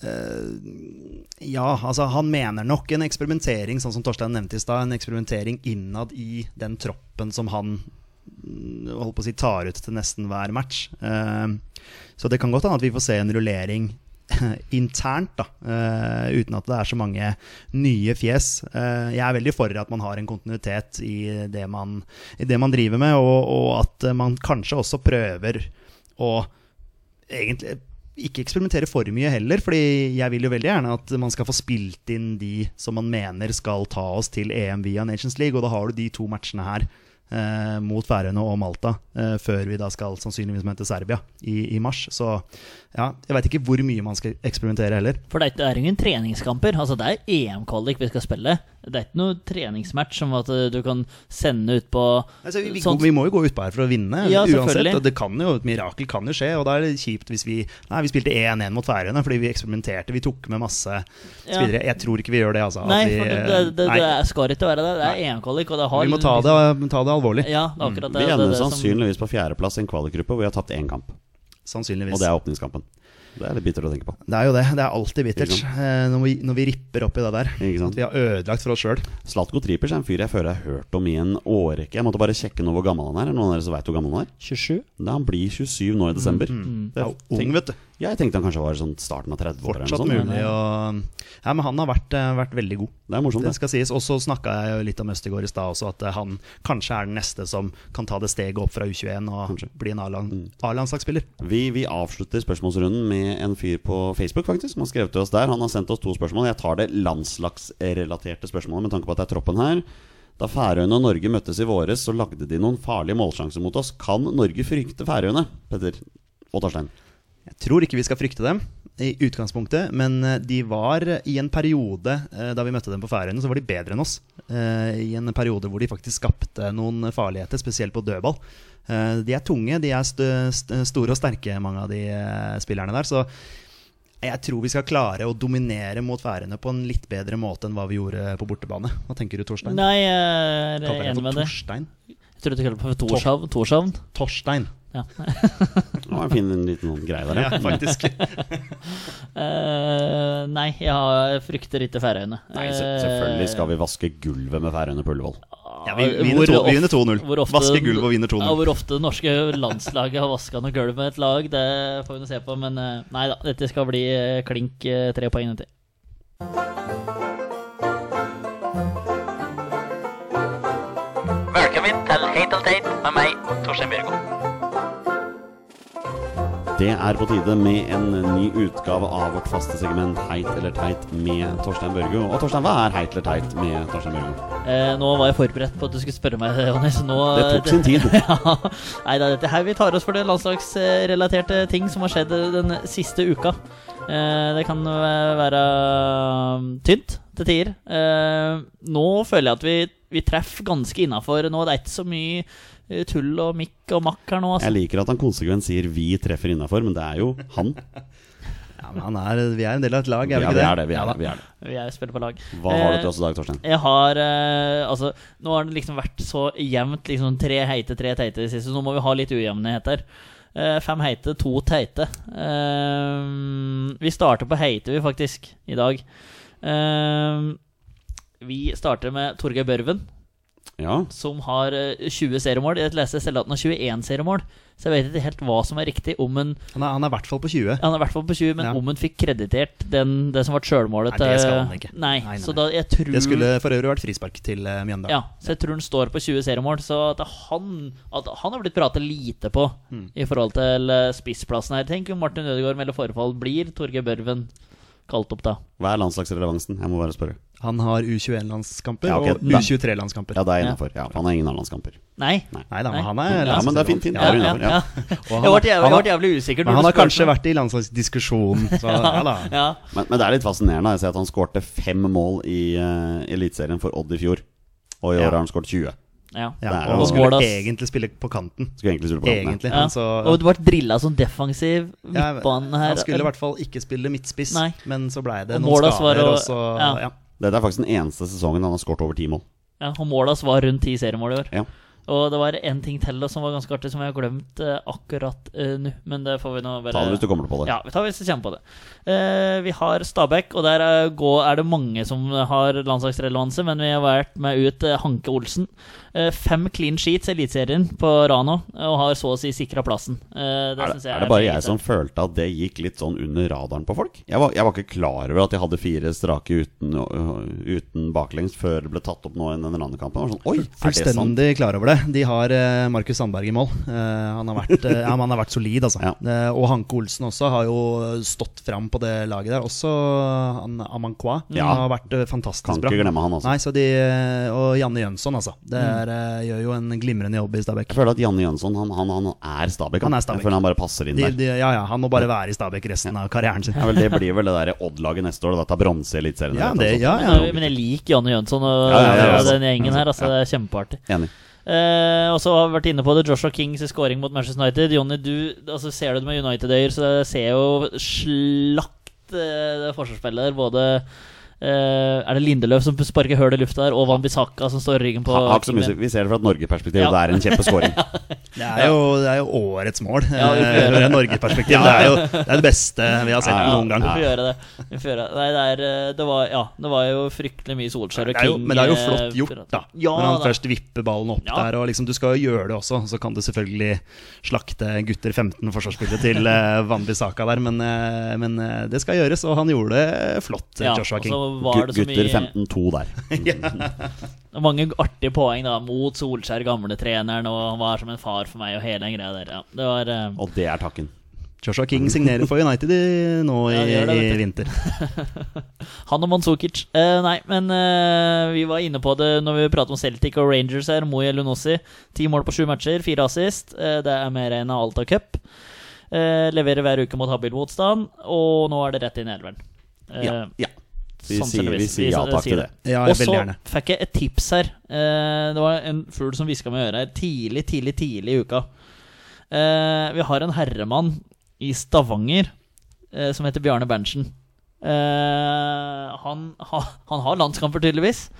Uh, ja, altså han mener nok en eksperimentering, sånn som Torstein nevnte i stad. En eksperimentering innad i den troppen som han mm, holdt på å si tar ut til nesten hver match. Uh, så det kan godt hende at vi får se en rullering internt, da, uh, uten at det er så mange nye fjes. Uh, jeg er veldig for at man har en kontinuitet i det man, i det man driver med, og, og at man kanskje også prøver å egentlig ikke eksperimentere for mye heller, fordi jeg vil jo veldig gjerne at man skal få spilt inn de som man mener skal ta oss til EM via Nations League, og da har du de to matchene her. Eh, mot Færøyene og Malta, eh, før vi da skal sannsynligvis møte Serbia i, i mars. Så ja, jeg veit ikke hvor mye man skal eksperimentere heller. For det er, er ingen treningskamper. Altså Det er EM-kvalik vi skal spille. Det er ikke noe treningsmatch som at eh, du kan sende ut på Altså, vi, vi, sånn- vi må jo gå utpå her for å vinne, Ja, uansett. Og det kan jo, et mirakel kan jo skje, og da er det kjipt hvis vi Nei, vi spilte 1-1 mot Færøyene fordi vi eksperimenterte. Vi tok med masse Ja. spillere. Jeg tror ikke vi gjør det, altså. at Nei, vi, for det, det, det, nei. det skal ikke være det. Det er EM-kvalik, og det har vi må ta det, ta det alvorlig. Ja, det er akkurat det. Vi er ender sannsynligvis på fjerdeplass i en kvalikgruppe hvor vi har tapt én kamp. Sannsynligvis. Og det er åpningskampen. Det er litt bittert å tenke på. Det er jo det. Det er alltid bittert eh, når, vi, når vi ripper opp i det der. Ikke sant? At vi har ødelagt for oss sjøl. Slatko Tripic er en fyr jeg føler jeg har hørt om i en årrekke. Jeg måtte bare sjekke nå hvor gammel han er. Er det Noen av dere som vet hvor gammel han er? 27? Da han blir 27 nå i desember. Mm. Det, Ung, tenk, vet du. jeg tenkte han kanskje var sånn starten av 30 år. Fortsatt mulig å Ja, men han har vært, eh, vært veldig god. Det er morsomt. Det Det. skal sies. Og så snakka jeg jo litt om Østegård i stad også, at eh, han kanskje er den neste som kan ta det steget opp fra U21 og Kanskje. bli en A-land- A-landslagsspiller. Vi, vi avslutter spørsmålsrunden med en fyr på Facebook faktisk som har skrevet til oss der. Han har sendt oss to spørsmål. Jeg tar det landslagsrelaterte spørsmålet med tanke på at det er troppen her. Da Færøyene og Norge møttes i våres, så lagde de noen farlige målsjanser mot oss. Kan Norge frykte Færøyene? Petter og Torstein. Jeg tror ikke vi skal frykte dem i utgangspunktet, men eh, de var eh, i en periode eh, da vi møtte dem på Færøyene, så var de bedre enn oss. Eh, I en periode hvor de faktisk skapte noen farligheter, spesielt på dødball. Eh, De er tunge, de er st st store og sterke, mange av de spillerne der. Så Jeg tror vi skal klare å dominere mot Færøyene på en litt bedre måte enn hva vi gjorde på bortebane. Hva tenker du, Torstein? Nei, jeg er enig med. Torstein? Jeg trodde du kalte det for Torshavn. Torshavn. Torstein. Ja. Det var en fin liten sånn greie der, Ja, faktisk. uh, nei, jeg frykter ikke Færøyene. Nei, selvfølgelig skal vi vaske gulvet med Færøyene på Ullevål. Ja, vi vinner vi vinner 2-0. hvor Vaske gulvet og vinner 2-0. Ja, hvor ofte det norske landslaget har vaska noe gulv med et lag, det får vi nå se på. Men eh, nei da, dette skal bli eh, klink tre poeng til. Velkommen til Heit og teit med meg, Torstein Bjørgo. Det er på tide med en ny utgave av vårt faste segment Heit eller teit med Torstein Børgo. Og Torstein, hva er heit eller teit med Torstein Børgo? Eh, nå var jeg forberedt på at du skulle spørre meg, det, nå Det tok sin tid. ja. Nei da, dette her vi tar oss for det landslagsrelaterte ting som har skjedd den siste uka. Eh, det kan eh, være tynt til tider. Eh, nå føler jeg at vi, vi treffer ganske innafor nå. Det er ikke så mye eh, tull og mikk og makk her nå. Jeg Altså. liker at han konsekvent sier 'vi treffer innafor', men det er jo han. Ja, men han er, vi er en del av et lag, er vi Ja, ikke vi det? er det. Vi er det, vi er det. Jeg spiller på lag. Hva har du Eh, til oss i dag, Torstein? Jeg har eh, Altså, nå har det liksom vært så jevnt. Liksom tre heite, tre teite i det siste. Så nå må vi ha litt ujevnhet her. Eh, fem heite, to teite. Eh, vi starter på heite, vi, faktisk, i dag. Eh, vi starter med Torgeir Børven, Ja, som har eh, 20 seriemål. Jeg leste selv at han har 21 seriemål, så jeg vet ikke helt hva som er riktig. Om en, Han er, han er i hvert fall på 20. han er i hvert fall på 20, men Ja. om han fikk kreditert den, det som ble sjølmålet Nei, det skal han ikke. Nei, Nei, nei, så da jeg tror Det skulle for øvrig vært frispark til uh, Mjøndalen. Ja, så jeg tror han står på 20 seriemål. Så at han, at han har blitt pratet lite på mm. i forhold til eh, spissplassen her. Tenk om Martin Ødegaard melder forfall. Blir Torgeir Børven kalt opp da? Hva er landslagsrelevansen? Jeg må bare spørre. Han har U21-landskamper Ja, okay. og U23-landskamper. Ja, det er innafor. Ja, han har ingen A-landskamper. Nei? Nei da, men han er Ja, men det er fint, fint. Ja, ja, ja. ja. Og Jeg ble jævlig, jeg jævlig usikker. men han har kanskje vært i landslagsdiskusjonen, så ja da. ja. Men, men det er litt fascinerende. Jeg ser at han skårte fem mål i uh, Eliteserien for Odd i fjor. Og i år Ja. har han skåret 20. ja. Ja, og skulle Mål, egentlig spille på kanten. Skulle egentlig spille på kanten. Egentlig. Ja. Han, så, Og du ble drilla som defensiv midtbane her. han skulle i hvert fall ikke spille midtspiss, Nei. men så blei det Og noen målet skader, å- og så ja. ja. Dette er faktisk den eneste sesongen han har skåret over ti mål. Ja, og Målas var rundt ti seriemål i år. Ja. Og det var en ting til som var ganske artig, som jeg har glemt eh, akkurat eh, nå. Men det får vi nå bare Ta det hvis du kommer på det. Ja, vi tar hvis vi kommer på det. Eh, vi har Stabæk, og der er, er det mange som har landslagsrelevanse, men vi har vært med ut Hanke Olsen. Fem clean sheets i Eliteserien på Rano, og har så å si sikra plassen. Eh, det Er det, jeg er det bare jeg som følte at det gikk litt sånn under radaren på folk? Jeg var, jeg var ikke klar over at jeg hadde fire strake uten, uten baklengs før det ble tatt opp nå i den andre kampen. Jeg var sånn, Oi, er det sant? Fullstendig klar over det. De har eh, Markus Sandberg i mål. Eh, han, har vært, eh, ja, han har vært solid, altså. Ja. Og Hanke Olsen også har jo stått fram på det laget der. Også han Amankwa Ja. har vært fantastisk Kan bra. ikke glemme han, altså. Nei, så de, Og Janne Jønsson, altså. Det Mm. er, eh, gjør jo en glimrende jobb i Stabæk. Jeg føler at Janne Jønsson han, han, han er Stabæk. Han er Stabæk. Jeg føler han bare passer inn De, der. de, ja, ja, han må bare være i Stabæk resten av karrieren sin. Ja, vel, det blir vel det der Odd-laget neste år. Da tar bronse i Eliteserien. Ja, ja. Men, jeg liker Janne Jønsson og, Ja, ja, ja, og ja. den gjengen her. Altså, Det er kjempeartig. Enig. Eh, og så har vi vært inne på det Joshua Kings scoring mot Manchester United. Jonny, du altså, ser det med United-øyer, så jeg ser jo slakt eh, forsvarsspillet der. Både eh, Er det Lindeløf som sparker høl i lufta der, og Van Bissaka som står i ryggen på Ha, vi ser det fra et Norge-perspektiv. Ja. Det er en kjempeskåring. Det er jo, det er jo årets mål. Ja, eh, Fra et Norgeperspektiv. Det er jo det, er det beste vi har sett Ja, ja, noen gang. Vi får gjøre det. Vi får gjøre det. Nei, det, er, eh, det, var, ja, det var jo fryktelig mye Solskjær og Det jo, King. men det er jo eh, flott gjort, da. Ja, Når han da. først vipper ballen opp Ja. der. Og liksom, du skal jo gjøre det også, så kan du selvfølgelig slakte gutter 15 forsvarsspillere til uh, Van Bissaka der, men, eh, men eh, det skal gjøres, og han gjorde det flott, Ja, Joshua King. Var det så Gutter mye 15-2 der. Mange artige poeng da mot Solskjær, gamle treneren, og han var som en far for meg og hele den greia der. Ja, det var uh... Og det er takken. Joshua King signerer for United i, nå i, Ja, det, i vinter. Han og Manzukic. Eh, nei, men eh, vi var inne på det når vi pratet om Celtic og Rangers her. Moi Elunossi. Ti mål på sju matcher, fire assist. Eh, det er mer enn Alta Cup. Eh, leverer hver uke mot habil motstand, og nå er det rett inn i elveren. Eh, Ja. ja. Vi sier, vi sier ja takk til det. Ja, Og så fikk jeg et tips her. Eh, det var en fugl som hviska med øret her tidlig, tidlig, tidlig i uka. Eh, vi har en herremann i Stavanger eh, som heter Bjarne Berntsen. Eh, han, ha, han har landskamper, tydeligvis.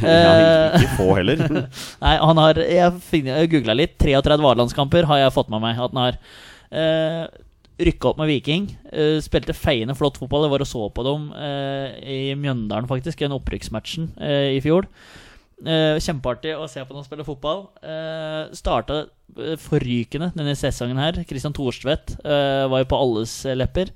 Ja, ikke få heller. Nei, han har Jeg, finner- jeg googla litt. 33 A-landskamper har jeg fått med meg at han har. Uh, Rykka opp med Viking. Uh, spilte feiende flott fotball. Jeg var og så på dem uh, i Mjøndalen, faktisk, i den opprykksmatchen uh, i fjor. Kjempeartig å se på dem spille fotball. Uh, Starta forrykende denne sesongen her. Christian Thorstvedt var jo på alles lepper.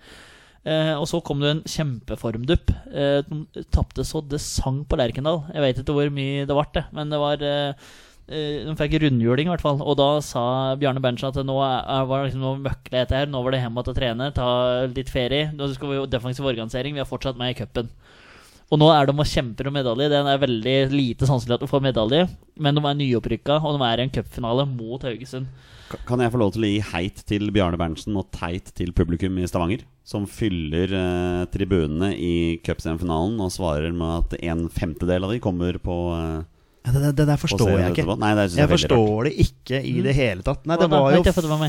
Og så kom det en kjempeformdupp. Uh, de tapte så det sang på Lerkendal. Jeg vet ikke hvor mye det ble, men det var eh, De fikk rundhjuling, i hvert fall. Og da sa Bjarne Berntsen at nå var liksom noe møkkelig dette her. Nå var det hjem igjen å trene, ta litt ferie. Nå skal vi jo defensiv organisering. Vi er fortsatt med i cupen. Og nå er de og kjemper om medalje. Det er veldig lite sannsynlig at de får medalje, men de er nyopprykka, og de er i en cupfinale mot Haugesund. Kan jeg få lov til å gi heit til Bjarne Berntsen og teit til publikum i Stavanger? Som fyller eh, tribunene i cupsemifinalen og svarer med at en femtedel av de kommer på eh, Det, det, det der forstår jeg ikke. Nei, jeg, Jeg forstår det ikke i det hele tatt. Nei, Det var jo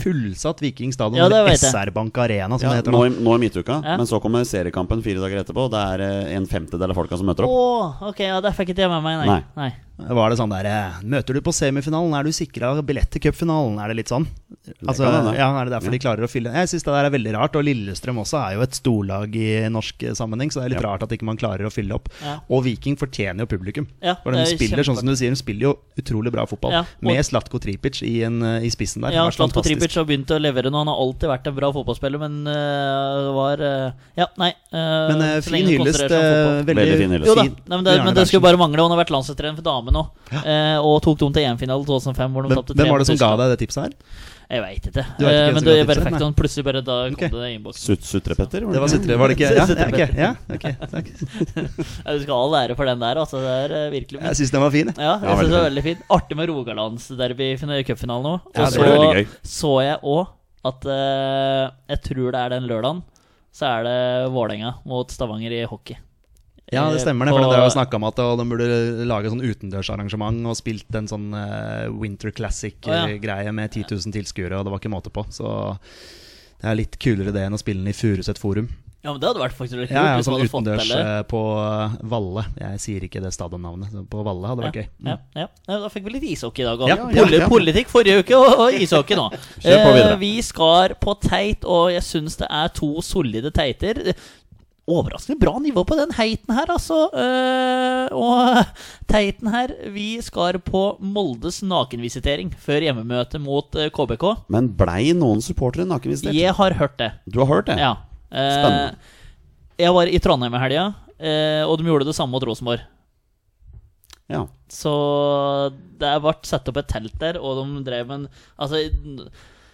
fullsatt Viking stadion, Ja, det eller vet jeg. SR-Bank Arena, som Ja, det heter nå, nå. i, nå i midtuka, Ja. men så kommer seriekampen fire dager etterpå. Det er eh, en femtedel av folka som møter opp. opp. ok, ja, Det fikk ikke jeg med meg, nei. Nei. nei. Var det sånn der eh, Møter du på semifinalen, er du sikra billett til cupfinalen? Er det litt sånn? Altså, ja, Er det derfor de klarer å fylle Jeg syns det der er veldig rart. Og Lillestrøm også er jo et storlag i norsk eh, sammenheng, så det er litt Ja. rart at ikke man klarer å fylle opp. Ja. Og Viking fortjener jo publikum. Ja, For de er spiller sånn som du sier, de spiller jo utrolig bra fotball. Ja, og- Med Slatko Tripic i, en, eh, i spissen der. Ja, Slatko. Tripic har begynt å levere nå. Han har alltid vært en bra fotballspiller, men øh, var øh, Ja, nei. øh, Men fin hyllest. veldig, Veldig fin hyllest. Jo da, nei, men, det, men det skulle bare mangle. Han har vært landslagstrener for damer nå, eh, og tok dem til EM-finale 2005, hvor de tapte hvem var det som ga deg det tipset her? Jeg veit ikke. Vet ikke Eh, men det, er bare fikk plutselig bare da kom okay. det i innboksen. Sut Sutrepetter? Det var Sutre, var det ikke? Ja, okay. ja, ok, takk. Du skal ha all ære for den der, altså. Det er øh, virkelig Jeg syns den var fin. Ja, jeg Ja, synes det var veldig fint. Artig med Rogalandsderby i cupfinalen òg. Og Ja, så så jeg òg at eh, Jeg tror det er den lørdagen. Så er det Vålerenga mot Stavanger i hockey. Ja, det Eh, stemmer det. For de har snakka om at de burde lage sånn utendørsarrangement og spilt en sånn eh, Winter Classic-greie med 10 000 tilskuere, og det var ikke måte på. Så det er litt kulere det enn å spille den i Furuset Forum. Ja, men Det hadde vært faktisk litt kult. Ja, ja, sånn utendørs fått eh, på eh, Valle. Jeg sier ikke det stadionnavnet. På Valle hadde vært gøy. Mm. Ja, ja. ja, Da fikk vi litt ishockey i dag. Ja, Poli ja, ja. Politikk forrige uke, og, og ishockey nå. Kjør på videre. Eh, vi skar på teit, og jeg syns det er to solide teiter. Overraskende bra nivå på den heiten her, altså. Eh, og teiten her Vi skar på Moldes nakenvisitering før hjemmemøtet mot eh, KBK. Men blei noen supportere nakenvisitert? Jeg har hørt det. Du har hørt det? Ja. Eh, Spennende. jeg var i Trondheim i helga, eh, og de gjorde det samme mot Rosenborg. Ja. Så det ble satt opp et telt der, og de drev en Altså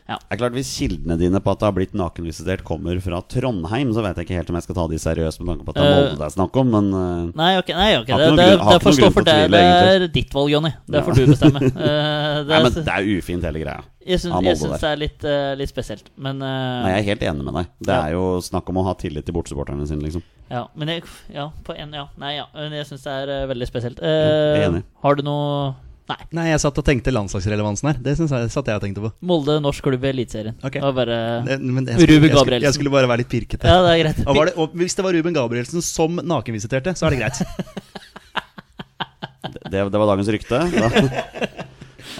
Det er klart Hvis kildene dine på at det har blitt nakenvisitert, kommer fra Trondheim, så vet jeg ikke helt om jeg skal ta de seriøst med tanke på at det er Eh, Molde det er snakk om, men uh, Nei, ok, nei, okay. Det, det, det får stå for deg. Det er ditt valg, Jonny. Det Ja. får du bestemme. Uh, det Nei, men det er ufint, hele greia. jeg syns, det er litt, uh, litt spesielt, men Nei, jeg er helt enig med deg. Det Ja. er jo snakk om å ha tillit til bortsupporterne sine, liksom. Ja, men jeg, ja, på en, ja, nei, ja, men jeg syns det er veldig spesielt. Eh, enig. har du noe Nei. Nei, jeg satt og tenkte landslagsrelevansen her. Det jeg, satt jeg og tenkte på. Molde norsk klubb i Eliteserien. Ok. Det var bare Ruben jeg, Gabrielsen. jeg skulle bare være litt pirkete. Ja, det er greit. Og, var det, og hvis det var Ruben Gabrielsen som nakenvisiterte, så er det greit. Det, det var dagens rykte. Da.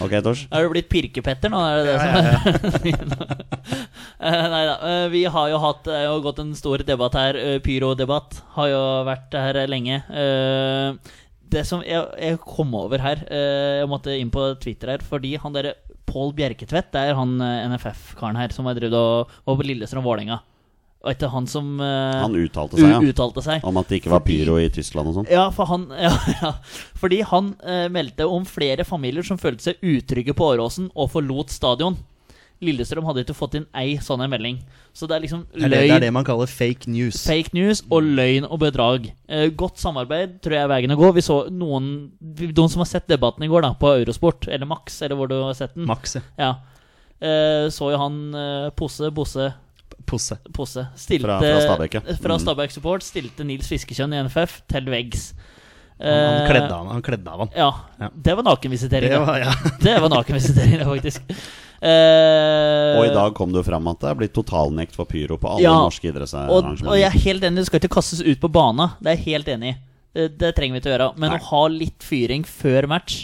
Ok, Tors. Er du blitt Pirkepetter nå? Er det det som Eh, Nei da. eh, Vi har jo hatt Det har jo gått en stor debatt her. eh, Pyrodebatt har jo vært her lenge. Eh, Det som jeg, jeg kom over her eh, Jeg måtte inn på Twitter her fordi han derre Pål Bjerketvedt, det er han eh, NFF-karen her som har drevet og var på Lillestrøm Vålerenga. Og etter han som eh, Han uttalte seg, ja. uttalte seg. Om at det ikke var pyro i Tyskland og sånn. Ja, for han, ja, ja. Fordi han meldte om flere familier som følte seg utrygge på Åråsen og forlot stadion. Lillestrøm hadde ikke fått inn ei sånn en melding. Så det er liksom er det, det er det man kaller fake news. fake news og løgn og bedrag. Eh, godt samarbeid tror jeg er veien å gå. Vi så noen De som har sett debatten i går, da, på Eurosport, eller Max, eller hvor du har sett den, Max, ja. Eh, så jo han eh, Posse, Bosse Posse. Posse stilte, Fra- fra Stabæk, ja. fra Mm. Stabæk Support stilte Nils Fiskekjønn i NFF til veggs. Han Eh, kledde, av, han kledde av han. Ja. Ja. Det var nakenvisitering. Det var, ja. Det var nakenvisitering, faktisk. Uh, Og i dag kom det jo fram at det er blitt totalnekt for pyro på alle Ja, norske og, idrettsarrangementer. og jeg er helt enig, det skal ikke kastes ut på bana. Det er jeg helt enig i. Det, det trenger vi ikke å gjøre. Men Nei. å ha litt fyring før match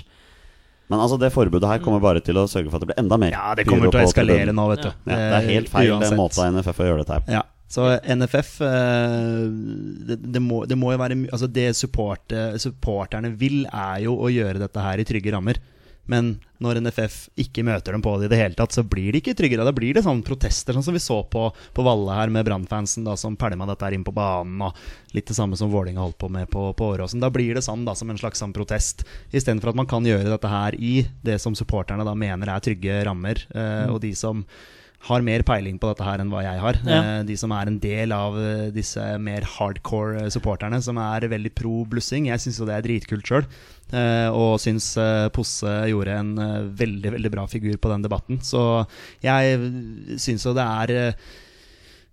Men altså, det forbudet her kommer bare til å sørge for at det blir enda mer ja, det pyro kommer til å eskalere nå, vet du. Ja, det er helt feil Uansett. måte NFF å gjøre dette her på. Ja, så NFF eh, det, det, må, det må jo være Altså Det support, supporterne vil, er jo å gjøre dette her i trygge rammer. Men når NFF ikke møter dem på det i det hele tatt, så blir det ikke tryggere. Da blir det sånn protester, sånn som vi så på, på Valle her med Brann-fansen som pælma dette her inn på banen. Og litt det samme som Vålinga holdt på med på, på Åråsen. Da blir det sånn da, som en slags sånn protest. Istedenfor at man kan gjøre dette her i det som supporterne da mener er trygge rammer. Eh, Og de som har mer peiling på dette her enn hva jeg har. Ja. Eh, De som er en del av eh, disse mer hardcore eh, supporterne, som er veldig pro blussing. Jeg syns jo det er dritkult sjøl. Og syns Posse gjorde en veldig veldig bra figur på den debatten. Så jeg syns jo det er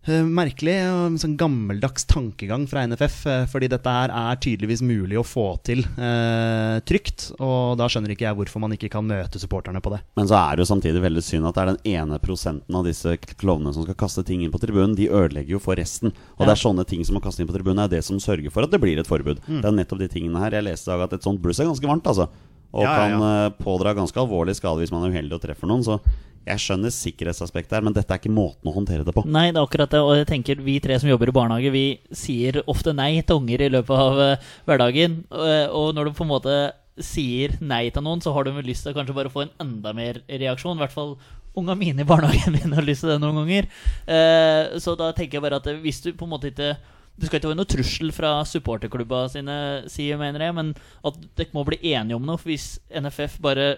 merkelig og en sånn gammeldags tankegang fra NFF. eh, Fordi dette her er tydeligvis mulig å få til eh, trygt. Og da skjønner ikke jeg hvorfor man ikke kan møte supporterne på det. Men så er det jo samtidig veldig synd at det er den ene prosenten av disse klovnene som skal kaste ting inn på tribunen. De ødelegger jo for resten. Og Ja. det er sånne ting som man kaste inn på tribunen, er det som sørger for at det blir et forbud. Mm. Det er nettopp de tingene her. Jeg leste i dag at et sånt bluss er ganske varmt, altså. Og Ja, ja, kan uh, pådra ganske alvorlig skade hvis man er uheldig og treffer noen. Så jeg skjønner sikkerhetsaspektet her, men dette er ikke måten å håndtere det på. Nei, det er akkurat det. Og jeg tenker vi tre som jobber i barnehage, vi sier ofte nei til unger i løpet av uh, hverdagen. Eh, og når du på en måte sier nei til noen, så har du vel lyst til å kanskje bare få en enda mer reaksjon. I hvert fall unga mine i barnehagen min har lyst til det noen ganger. Uh, så da tenker jeg bare at hvis du på en måte ikke det skal ikke være noe trussel fra supporterklubba sine sider, mener jeg, men at dere må bli enige om noe. For hvis NFF bare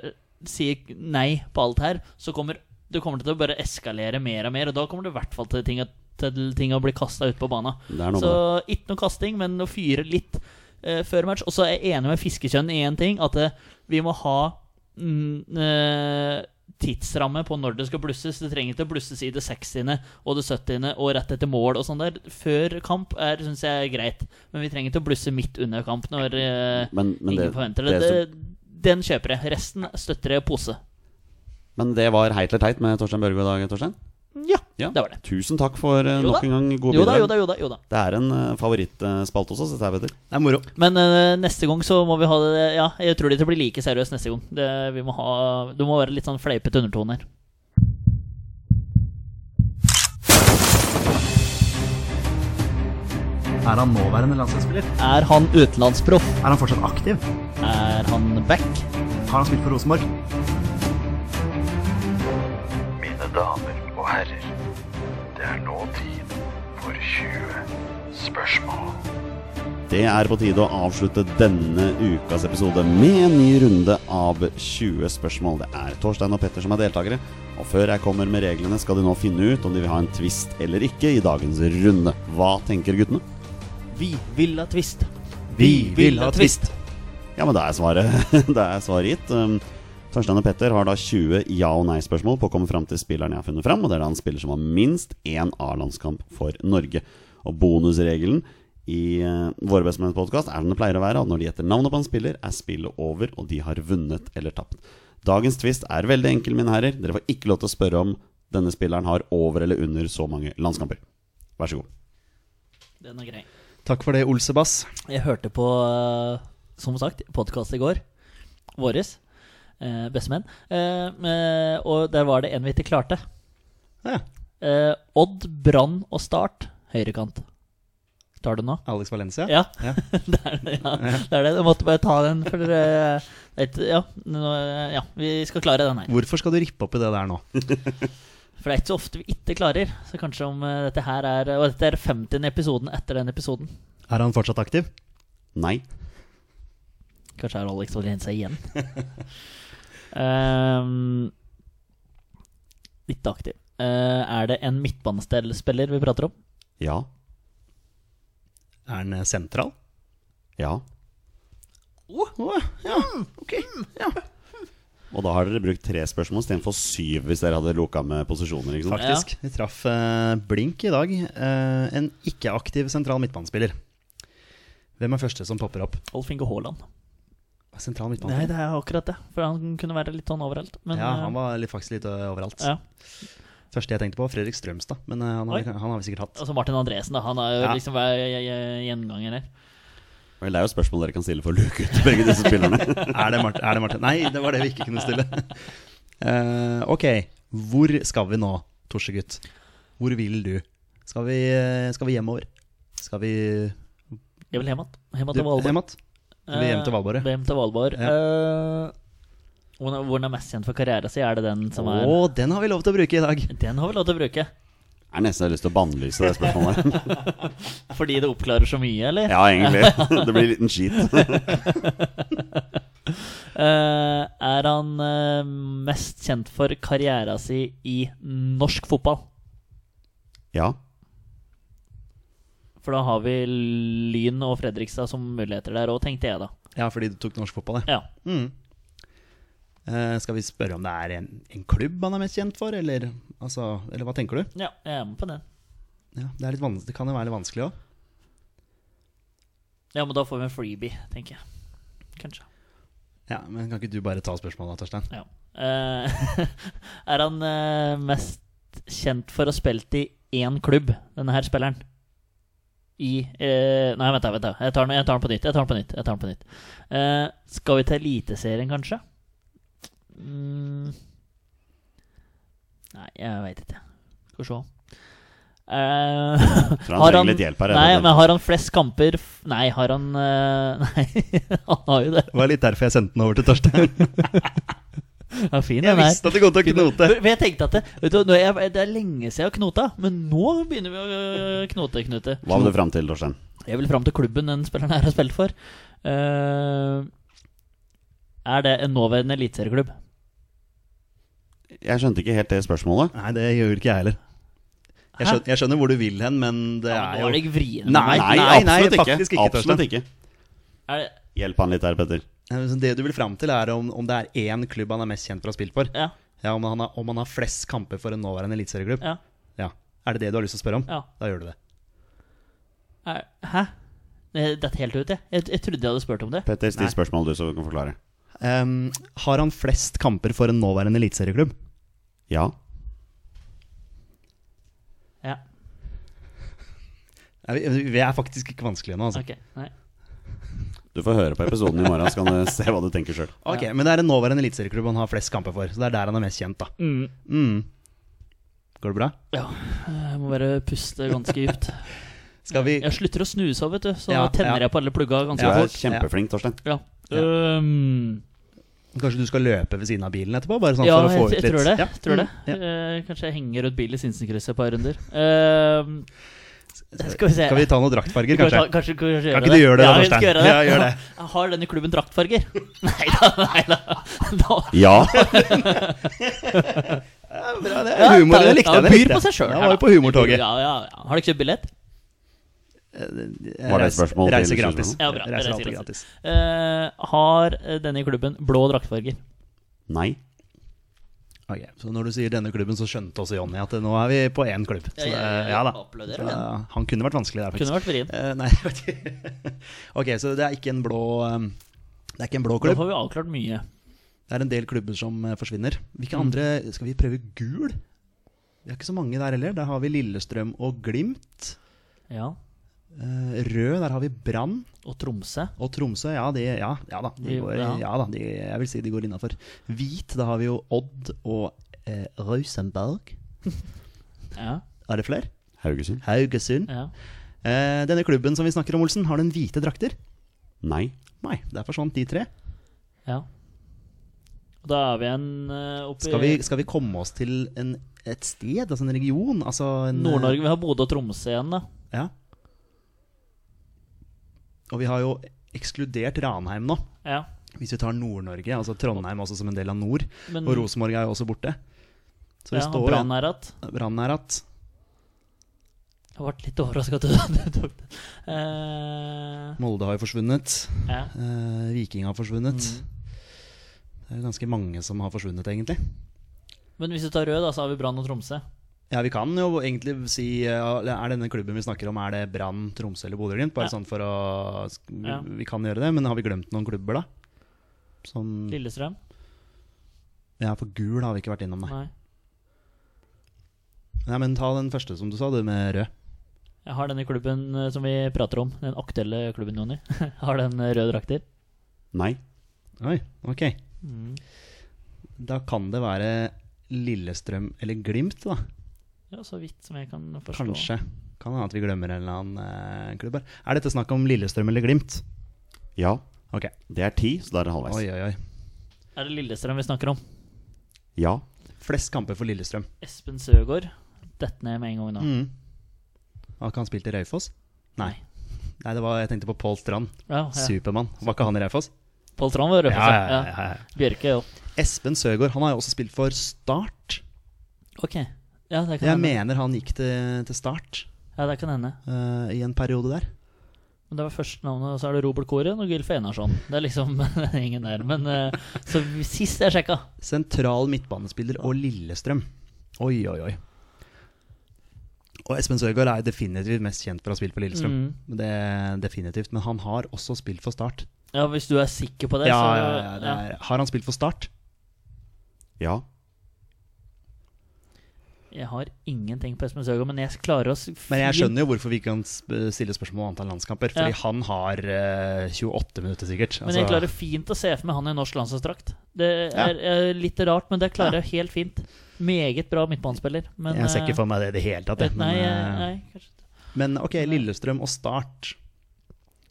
sier nei på alt her, så kommer det kommer til å bare eskalere mer og mer. Og da kommer det i hvert fall til ting, til ting å bli kasta ut på banen. Så ikke noe kasting, men å fyre litt eh, før match. Og så er jeg enig med Fiskekjønn i én ting, at eh, vi må ha mm, eh, tidsramme på når det skal blusses. Det trenger ikke å blusses i det 60. og det 70. og rett etter mål og sånn der. Før kamp er syns jeg er greit, men vi trenger ikke å blusse midt under kamp når eh, Men, men, ingen det, forventer det. det, det. Den kjøper jeg. Resten støtter jeg pose. men det var heit eller teit med Torstein Børge i dag, Torstein. Ja, Ja. det var det. Tusen takk for uh, nok en gang gode bidrag. jo da, jo da. jo da Det er en uh, favorittspalte hos oss, dette her. Det er moro. Men uh, neste gang så må vi ha det Ja, jeg tror det blir like seriøst neste gang. Det, vi må ha, det må være litt sånn fleipete undertone her. Er han nåværende landslagsspiller? Er han utenlandsproff? Er han fortsatt aktiv? Er han back? Har han spilt for Rosenborg? Mine damer og herrer, det er nå tid for 20 spørsmål. Det er på tide å avslutte denne ukas episode med en ny runde av 20 spørsmål. Det er Torstein og Petter som er deltakere. Og før jeg kommer med reglene, skal de nå finne ut om de vil ha en twist eller ikke i dagens runde. Hva tenker guttene? Vi vil ha twist. Vi vil ha twist. Ja, men da er svaret, det er svaret gitt. Um, Torstein og Petter har da 20 ja- og nei-spørsmål på å komme fram til spilleren jeg har funnet fram. Og det er da en spiller som har minst én A-landskamp for Norge. Og bonusregelen i uh, Våre bestemenns er som det pleier å være, at når de gjetter navnet på en spiller, er spillet over, og de har vunnet eller tapt. Dagens twist er veldig enkel, mine herrer. Dere får ikke lov til å spørre om denne spilleren har over eller under så mange landskamper. Vær så god. Den er grei. Takk for det, Olsebass. Jeg hørte på, eh, som sagt, podkast i går. Våres. Eh, Bestemenn. Eh, eh, og der var det en vi ikke klarte. Ja. Eh, Odd, Brann og Start. Høyrekant. Tar du nå? Alex Valencia. Ja. Ja. det er det. Ja. Det er det. Du måtte bare ta den, for eh, vet, ja, nå, ja, vi skal klare den her. Hvorfor skal du rippe opp i det der nå? For det er ikke så ofte vi ikke klarer. Så kanskje om eh, dette her er Og dette er 50. episoden etter den episoden. Er han fortsatt aktiv? Nei. Kanskje er Alex Valencia igjen. um, litt aktiv. Uh, er det en midtbanespiller vi prater om? Ja. Er han eh, sentral? Ja. ja, ok. Ja. Og da har dere brukt tre spørsmål istedenfor syv hvis dere hadde loka med posisjoner. ikke sant? Faktisk. Vi traff eh, blink i dag. Eh, en ikke-aktiv sentral midtbanespiller. Hvem er første som popper opp? Alf Inge Haaland. Sentral Nei, det er akkurat det. For han kunne være litt sånn overalt. Men ja, eh, han var litt, faktisk litt ø, overalt. ja. Første jeg tenkte på, Fredrik Strømstad. Men ø, han har, Oi. vi- han har vi sikkert hatt. Altså Martin Andresen, da. Han er jo Ja. liksom hver gjenganger her. Vel, det er jo spørsmål dere kan stille for å luke ut begge disse spillerne. Er det, Martin, er det Martin? Nei, det var det vi ikke kunne stille. Uh, ok, hvor skal vi nå, Torsegutt? Hvor vil du? Skal vi, eh, skal vi hjemover? Skal vi Jeg vil hjem igjen. Hjem til Valborg. hjem til Valborg? Uh, Hjem til Valborg. Ja. Uh, hvor den er mest kjent for karrieren sin, er det den som er Å, den har vi lov til å bruke i dag. Den har vi lov til å bruke. Jeg har nesten lyst til å bannlyse det spørsmålet. Fordi det oppklarer så mye, eller? Ja, egentlig. Det blir en liten skit. uh, er han uh, mest kjent for karrieren sin i norsk fotball? Ja. For da har vi Lyn og Fredrikstad som muligheter der òg, tenkte jeg da. Ja, fordi du tok norsk fotball, det. Ja. Mm. Eh, skal vi spørre om det er en, en klubb han er mest kjent for, eller, altså, eller hva tenker du? ja, jeg er med på den. Ja, det, er det kan jo være litt vanskelig òg. Ja, men da får vi en freebie, tenker jeg. Kanskje. Ja, men kan ikke du bare ta spørsmålet, Torstein? Ja. Uh, er han uh, mest kjent for å ha spilt i én klubb, denne her spilleren? I uh, Nei, vent da. vent da Jeg tar den, jeg tar den på nytt. Jeg tar den på nytt, jeg tar den på nytt. Skal vi til Eliteserien, kanskje? Mm. Nei, jeg veit ikke. Skal vi se. Uh, han har hjelp her. Nei, men har han flest kamper Nei, har han uh, Nei, han har jo det. Det var litt derfor jeg sendte den over til Torstein. Ja, fin, Jeg visste at det kom til å knote. For jeg tenkte at det, vet du, det er lenge siden jeg har knota, men nå begynner vi å øh, knote, Knute. Hva vil du fram til, Torstein? Jeg vil fram til klubben den spilleren her har spilt for. Uh, er det en nåværende eliteserieklubb? Jeg skjønte ikke helt det spørsmålet. Nei, det gjør ikke jeg heller. Jeg skjønner, jeg skjønner hvor du vil hen, men det Ja, er jo nå er det vrien. Nei, Nei, nei, nei, absolutt ikke. ikke, Absolutt ikke. Er det, Hjelp han litt her, Petter. Det du vil fram til, er om, om det er én klubb han er mest kjent for å ha spilt for. ja, Ja, Om han har, om han har flest kamper for en nåværende eliteserieklubb. ja, Ja. Er det det du har lyst til å spørre om? ja. Da gjør du det. Hæ? Det Dette helt ut, jeg. jeg. Jeg trodde jeg hadde spurt om det. Petter, still spørsmålet spørsmål du, så du kan forklare. Ehm, har han flest kamper for en nåværende eliteserieklubb? Ja. Ja, vi, er faktisk ikke vanskelige nå, altså. ok. Nei. Du får høre på episoden i morgen, så kan du se hva du tenker sjøl. Ok, Men det er en nåværende eliteserieklubb han har flest kamper for. Så det er der han er mest kjent, da. Mm. Mm. Går det bra? Ja, jeg må bare puste ganske dypt. Skal vi Jeg slutter å snuse av, vet du. Så Ja, tenner ja. jeg på alle plugga Du ganske er fort. kjempeflink, Torstein. Ja. Ja. Um, Kanskje du skal løpe ved siden av bilen etterpå? Bare sånn ja, for å få jeg, ut jeg litt tror det. Ja. Jeg tror det. Mm, ja. Eh, kanskje jeg henger rundt bil i Sinsenkrysset et par runder. Um, skal vi se Skal vi ta noen draktfarger, Kanskje, kanskje? kanskje, gjøre Kan ikke du gjøre det, ja, da, skal Torstein? gjøre det. Ja, gjør det. Har denne klubben draktfarger? nei da, nei da. da. Ja. Bra, det er humor. Det likte jeg. Det byr på seg sjøl. Ja, var jo på humortoget. Ja, ja, ja. Har du ikke kjøpt billett? Var det et spørsmål Reise, Reise gratis. Ja, bra. Reiser Reiser gratis. Eh, har denne klubben blå draktfarger? Nei. Ok, Så når du sier denne klubben, så skjønte også Jonny at nå er vi på én klubb. Så, Ja, ja, ja, da. Så, han kunne vært vanskelig der, faktisk. Kunne vært vrien. Eh, nei. Ok, så det er ikke en blå um, Det er ikke en blå Da klubb. har vi avklart mye. Det er en del klubber som eh, forsvinner. Hvilke Mm. andre Skal vi prøve gul? Vi har ikke så mange der heller. Der har vi Lillestrøm og Glimt. Ja. Eh, rød, der har vi Brann. Og Tromsø. Og Tromsø, ja, de, ja, ja da. De går, ja. ja da de, jeg vil si de går innafor. Hvit, da har vi jo Odd og eh, Rosenberg. Ja. Er det flere? Haugesund? Haugesund. ja. Eh, denne klubben som vi snakker om, Olsen, har den hvite drakter? Nei. Nei, der forsvant de tre. ja. Og Da er vi en uh, oppi Skal vi, skal vi komme oss til en, et sted, altså en region? Altså Nord-Norge. Vi har Bodø og Tromsø igjen, da. Ja. Og vi har jo ekskludert Ranheim nå. Ja. Hvis vi tar Nord-Norge, altså Trondheim også som en del av nord. Men Og Rosenborg er jo også borte. Så det ja, står Brann er att. Jeg ble litt overraska at du tok det. Uh, Molde har jo forsvunnet. ja. Uh, Viking har forsvunnet. Mm. Det er ganske mange som har forsvunnet, egentlig. Men hvis du tar rød, da, så har vi Brann og Tromsø. Ja, vi kan jo egentlig si ja, Er denne klubben vi snakker om, er det Brann, Tromsø eller Bodø-Glimt? Bare Ja. sånn for å vi, Ja. vi kan gjøre det, men har vi glemt noen klubber, da? Som Lillestrøm? Ja, for gul har vi ikke vært innom, nei. Nei. Ja, men ta den første som du sa, du med rød. Jeg har denne klubben eh, som vi prater om, den aktuelle klubben, Jonny. har den eh, røde drakter? Nei. Oi, ok. Mm. Da kan det være Lillestrøm eller Glimt, da. Ja, så vidt som jeg kan forstå. Kanskje. Kan hende at vi glemmer en eller annen eh, klubb her. Er dette snakk om Lillestrøm eller Glimt? Ja. Ok. Det er ti, så da er det halvveis. Oi, oi, oi. Er det Lillestrøm vi snakker om? Ja. Flest kamper for Lillestrøm. Espen Søgaard. detter ned med en gang nå. Mm. Har ikke han spilt i Raufoss? Nei. Nei, det var, jeg tenkte på Pål Strand. Ja, ja. Supermann. Var ikke han i Raufoss? Pål Strand var i Raufoss, ja. Ja, ja. Bjørke jo. Espen Søgaard han har jo også spilt for Start. Ok. Ja, det kan Jeg hende. mener han gikk til, til Start Ja, det kan hende. eh, i en periode der. Men det var første navnet, og så er det Robert Koren og Gylf Enarsson. Det er liksom ingen der. Men eh, så sist jeg sjekka Sentral midtbanespiller og Lillestrøm. Oi, oi, oi. Og Espen Søgaard er definitivt mest kjent for å ha spilt for Lillestrøm. Mm. Det er definitivt, Men han har også spilt for Start. Ja, hvis du er sikker på det, Ja, så ja, ja, det er, Har han spilt for Start? Ja. Jeg har ingenting på Espen Søgaard, men jeg klarer å Men jeg skjønner jo hvorfor vi kan stille spørsmål om antall landskamper. Fordi Ja. han har uh, 28 minutter, sikkert. Men jeg Altså, klarer fint å se for meg han i norsk landslagsdrakt. Det Ja. er eh, litt rart, men det klarer jeg helt fint. Meget bra midtbanespiller. Men, jeg ser ikke eh, for meg det i det hele tatt. nei, Men, eh, nei, men ok, Lillestrøm og Start.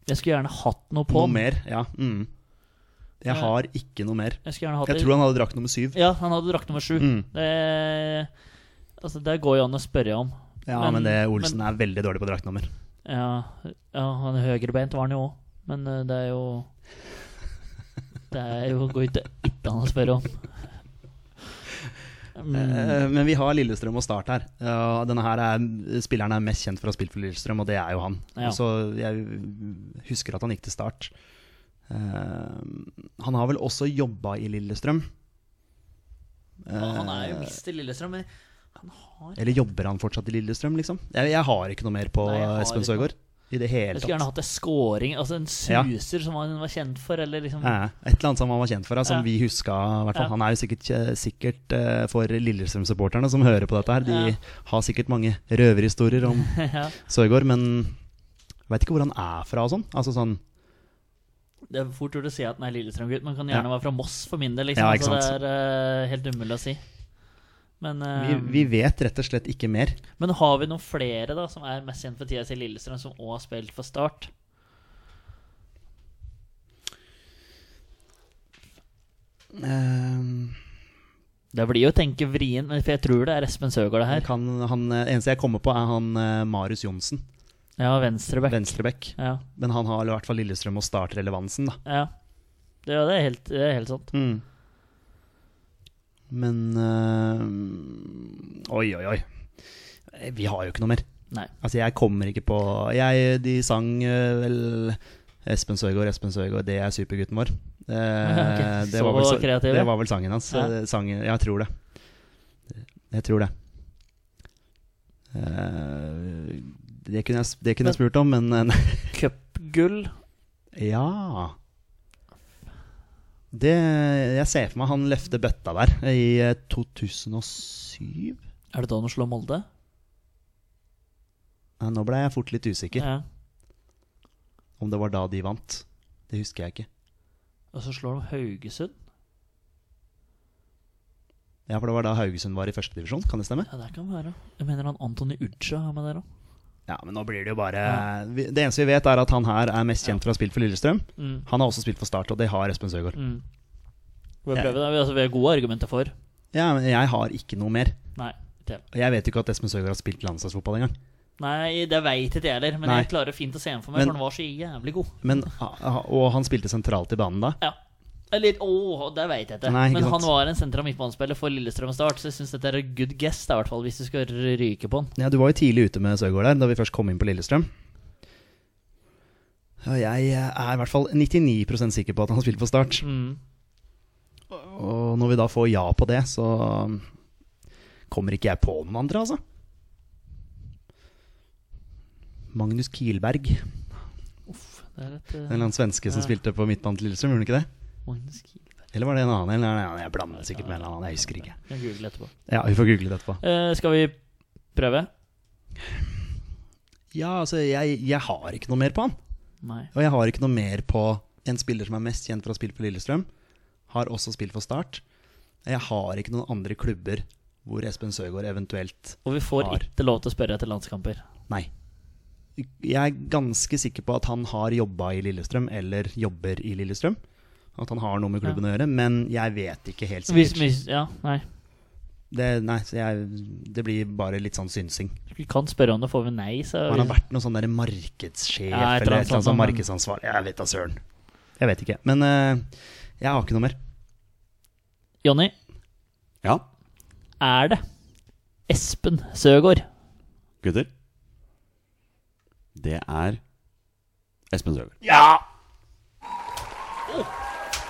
Jeg skulle gjerne hatt noe på Noe mer? Ja. Mm. Jeg har ikke noe mer. Jeg Jeg tror han hadde drakt nummer syv. Ja, han hadde drakt nummer sju. Mm. Det, altså, det går jo an å spørre om. Ja, Men- men, det Olsen er veldig dårlig på draktnummer. Ja, ja han høyrebeint var han jo òg, men eh, det er jo Det er jo går ikke an å spørre om. Mm, Men vi har Lillestrøm og Start her. Denne her er, Spilleren er mest kjent for å ha spilt for Lillestrøm, og det er jo han. Ja. Så jeg husker at han gikk til Start. Eh, han har vel også jobba i Lillestrøm. han er jo visst i Lillestrøm, men har Eller jobber han fortsatt i Lillestrøm, liksom? Jeg, jeg har ikke noe mer på Nei, Espen. Søgaard. I det hele Jeg skulle gjerne hatt en scoring, altså en Ja. suser som han var kjent for, eller liksom ja, et eller annet som han var kjent for, som Ja. vi huska. Ja. Han er jo sikkert, sikkert eh, for Lillestrøm-supporterne som hører på dette her. De Ja. har sikkert mange røverhistorier om ja. Søgaard, men veit ikke hvor han er fra og sånn. Altså sånn Det er fort gjort å si at han er Lillestrøm-gutt, men kan Ja. gjerne være fra Moss for min del. Liksom. Ja, altså, det er uh, helt umulig å si. Men, vi, eh, vi vet rett og slett ikke mer. men har vi noen flere da som er mest kjent for tida si Lillestrøm, som òg har spilt for Start? Um, Det blir jo å tenke vrient, for jeg tror det er Espen Søgaard det her. kan, han, eh, eneste jeg kommer på, er han eh, Marius Johnsen. Ja, Venstrebekk. Venstrebekk. Ja. Men han har i hvert fall Lillestrøm og Start-relevansen, da. ja. Det, det, er helt, det er helt sant. Mm. Men øh, Oi, oi, oi. Vi har jo ikke noe mer. Nei. Altså, jeg kommer ikke på jeg, De sang eh, vel Espen Søgaard, Espen Søgaard, det er supergutten vår. Eh, okay. det, var vel, det var vel sangen hans. Ja. Eh, Sangen, jeg tror det. Jeg tror det. Eh, det kunne jeg, det kunne jeg spurt om, men Cupgull. ja det, Jeg ser for meg han løfter bøtta der i eh, 2007. Er det da han slår Molde? Nei, nå ble jeg fort litt usikker. Ja. Om det var da de vant. Det husker jeg ikke. Og så slår de Haugesund. Ja, For det var da Haugesund var i førstedivisjon, kan det stemme? Ja, det kan være. Jeg mener han Antony Uja er med der òg. Ja, men nå blir det jo bare ja. Det eneste vi vet, er at han her er mest kjent for å ha spilt for Lillestrøm. Mm. Han har også spilt for Start, og det har Espen Søgaard. Mm. Vi, altså, vi har gode argumenter for. Ja, men jeg har ikke noe mer. Nei. ikke jeg vet jo ikke at Espen Søgaard har spilt landslagsfotball engang. Nei, det veit ikke jeg heller, men Nei. jeg klarer fint å se ham for meg, Men- for han var så jævlig god. Men, og han spilte sentralt i banen da. Ja. Eller åh, det veit jeg ikke. Nei, men han var en sentra midtbanespiller for Lillestrøm Start, så jeg syns dette er a good guess, da, i hvert fall, hvis du skal ryke på han. Ja, Du var jo tidlig ute med Søgaard der, da vi først kom inn på Lillestrøm. Og jeg er i hvert fall 99% sikker på at han spilte spilt for Start. Mm. Og når vi da får ja på det, så kommer ikke jeg på noen andre, altså. Magnus Kielberg. Det er et, En uh, eller annen svenske som spilte på midtbanen til Lillestrøm, gjorde han ikke det? Eller var det en annen? Eller, jeg blander sikkert med en annen, jeg husker ikke. Kan google etterpå. Ja, vi får google det etterpå. Eh, skal vi prøve? Ja, altså, jeg, jeg har ikke noe mer på han. Nei. Og jeg har ikke noe mer på en spiller som er mest kjent for å ha spilt for Lillestrøm. Har også spilt for Start. Jeg har ikke noen andre klubber hvor Espen Søgaard eventuelt Og vi får Har. ikke lov til å spørre etter landskamper. Nei. Jeg er ganske sikker på at han har jobba i Lillestrøm, eller jobber i Lillestrøm. At han har noe med klubben å gjøre, men jeg vet ikke helt sikkert. hvis, ja, nei. Det, nei, så jeg, det blir bare litt sånn synsing. Vi kan spørre om det, får vi nei, så Har vært noen sånn der markedssjef Ja, eller et eller annet sånt, sånn markedsansvar. Jeg vet da søren. Jeg vet ikke. Men uh, jeg har ikke noe mer. Jonny, Ja, er det Espen Søgaard? gutter. Det er Espen Søgaard. Ja!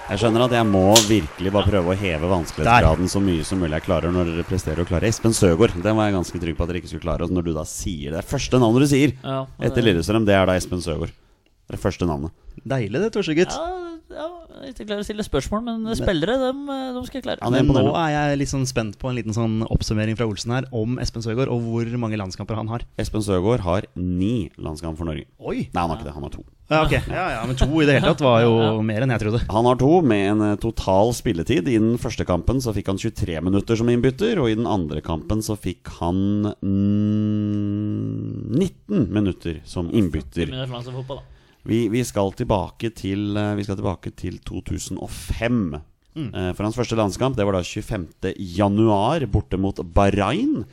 Jeg skjønner at jeg må virkelig bare prøve å heve vanskelighetsgraden så mye som mulig jeg klarer når dere presterer å klare Espen Søgaard. Den var jeg ganske trygg på at dere ikke skulle klare. Og når du da sier det første navnet du sier ja etter Lillestrøm, det er da Espen Søgaard. Det er det første navnet. Deilig det, Torsegutt. Ja, ja, ikke klarer å stille spørsmål, men spillere, dem, eh, dem skal jeg klare. Ja, Men nå er jeg litt sånn spent på en liten sånn oppsummering fra Olsen her om Espen Søgaard, og hvor mange landskamper han har. Espen Søgaard har ni landskamper for Norge. Oi! Nei, han har ikke det. Han har to. Ja, okay. ja, ja, men to i det hele tatt var jo mer enn jeg trodde. Han har to med en eh, total spilletid. I den første kampen så fikk han 23 minutter som innbytter, og i den andre kampen så fikk han mm, 19 minutter som innbytter. Minutter for fotball, da. Vi, vi, skal tilbake til, eh, vi skal tilbake til 2005. Mm. For hans første landskamp Det var da 25. januar borte mot Bahrain.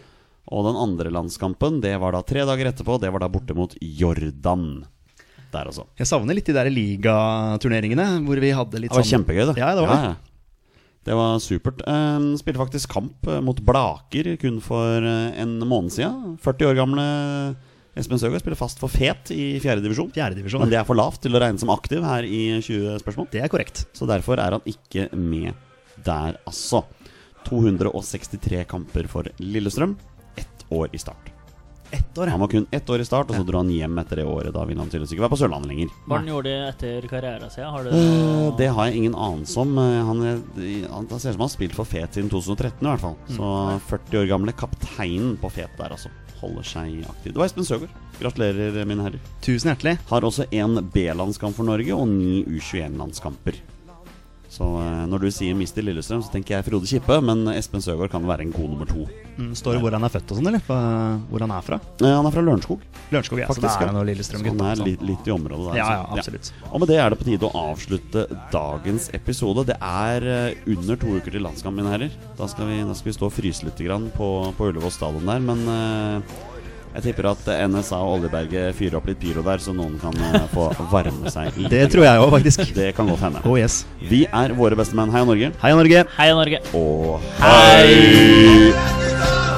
Og den andre landskampen Det var da tre dager etterpå. Det var da borte mot Jordan. Der altså. Jeg savner litt de der ligaturneringene hvor vi hadde litt Det var sånn kjempegøy, det. Ja, det var det. ja. Det var supert. Eh, spilte faktisk kamp eh, mot Blaker kun for eh, en måned siden. 40 år gamle Espen Søgaard spiller fast for Fet i fjerdedivisjon. Fjerdedivisjon. Men det er for lavt til å regne som aktiv her i 20 spørsmål. Det er korrekt. Så derfor er han ikke med der, altså. 263 kamper for Lillestrøm. Ett år i start. Ett år, Han var kun ett år i start, og så dro han hjem etter det året. Da ville han tydeligvis ikke være på Sørlandet lenger. Hva han gjorde etter karrieren sin? Har du Eh, noe- Det har jeg ingen anelse om. Eh, Han, er, han han ser ut som han har spilt for Fet siden 2013 i hvert fall. Så 40 år gamle kapteinen på Fet der, altså. Holder seg aktiv. Det var Espen Søgaard. Gratulerer, mine herrer. Tusen hjertelig. Har også én B-landskamp for Norge og ni U21-landskamper. Så eh, når du sier Mister Lillestrøm, så tenker jeg Frode Kippe, men Espen Søgaard kan være en god nummer to. Mm, Står det hvor han er født og sånn, eller? Hvor han er fra? Eh, Han er fra Lørenskog. Lørenskog, ja. Så det er noe Så Lillestrøm-gutt. han er altså. litt, litt i området der. Ja, ja, absolutt absolutt. Og med det er det på tide å avslutte dagens episode. Det er eh, under to uker til landskamp, mine herrer. Da skal vi, da skal vi stå og fryse litt på, på Ullevål stadion der. Men eh, jeg tipper at NSA og Oljeberget fyrer opp litt pyro der, så noen kan eh, få varme seg. Det tror jeg òg, faktisk. Det kan godt hende. Oh yes. Vi er våre beste menn. Heia Norge. Heia Norge. Heia Norge! Og Hei!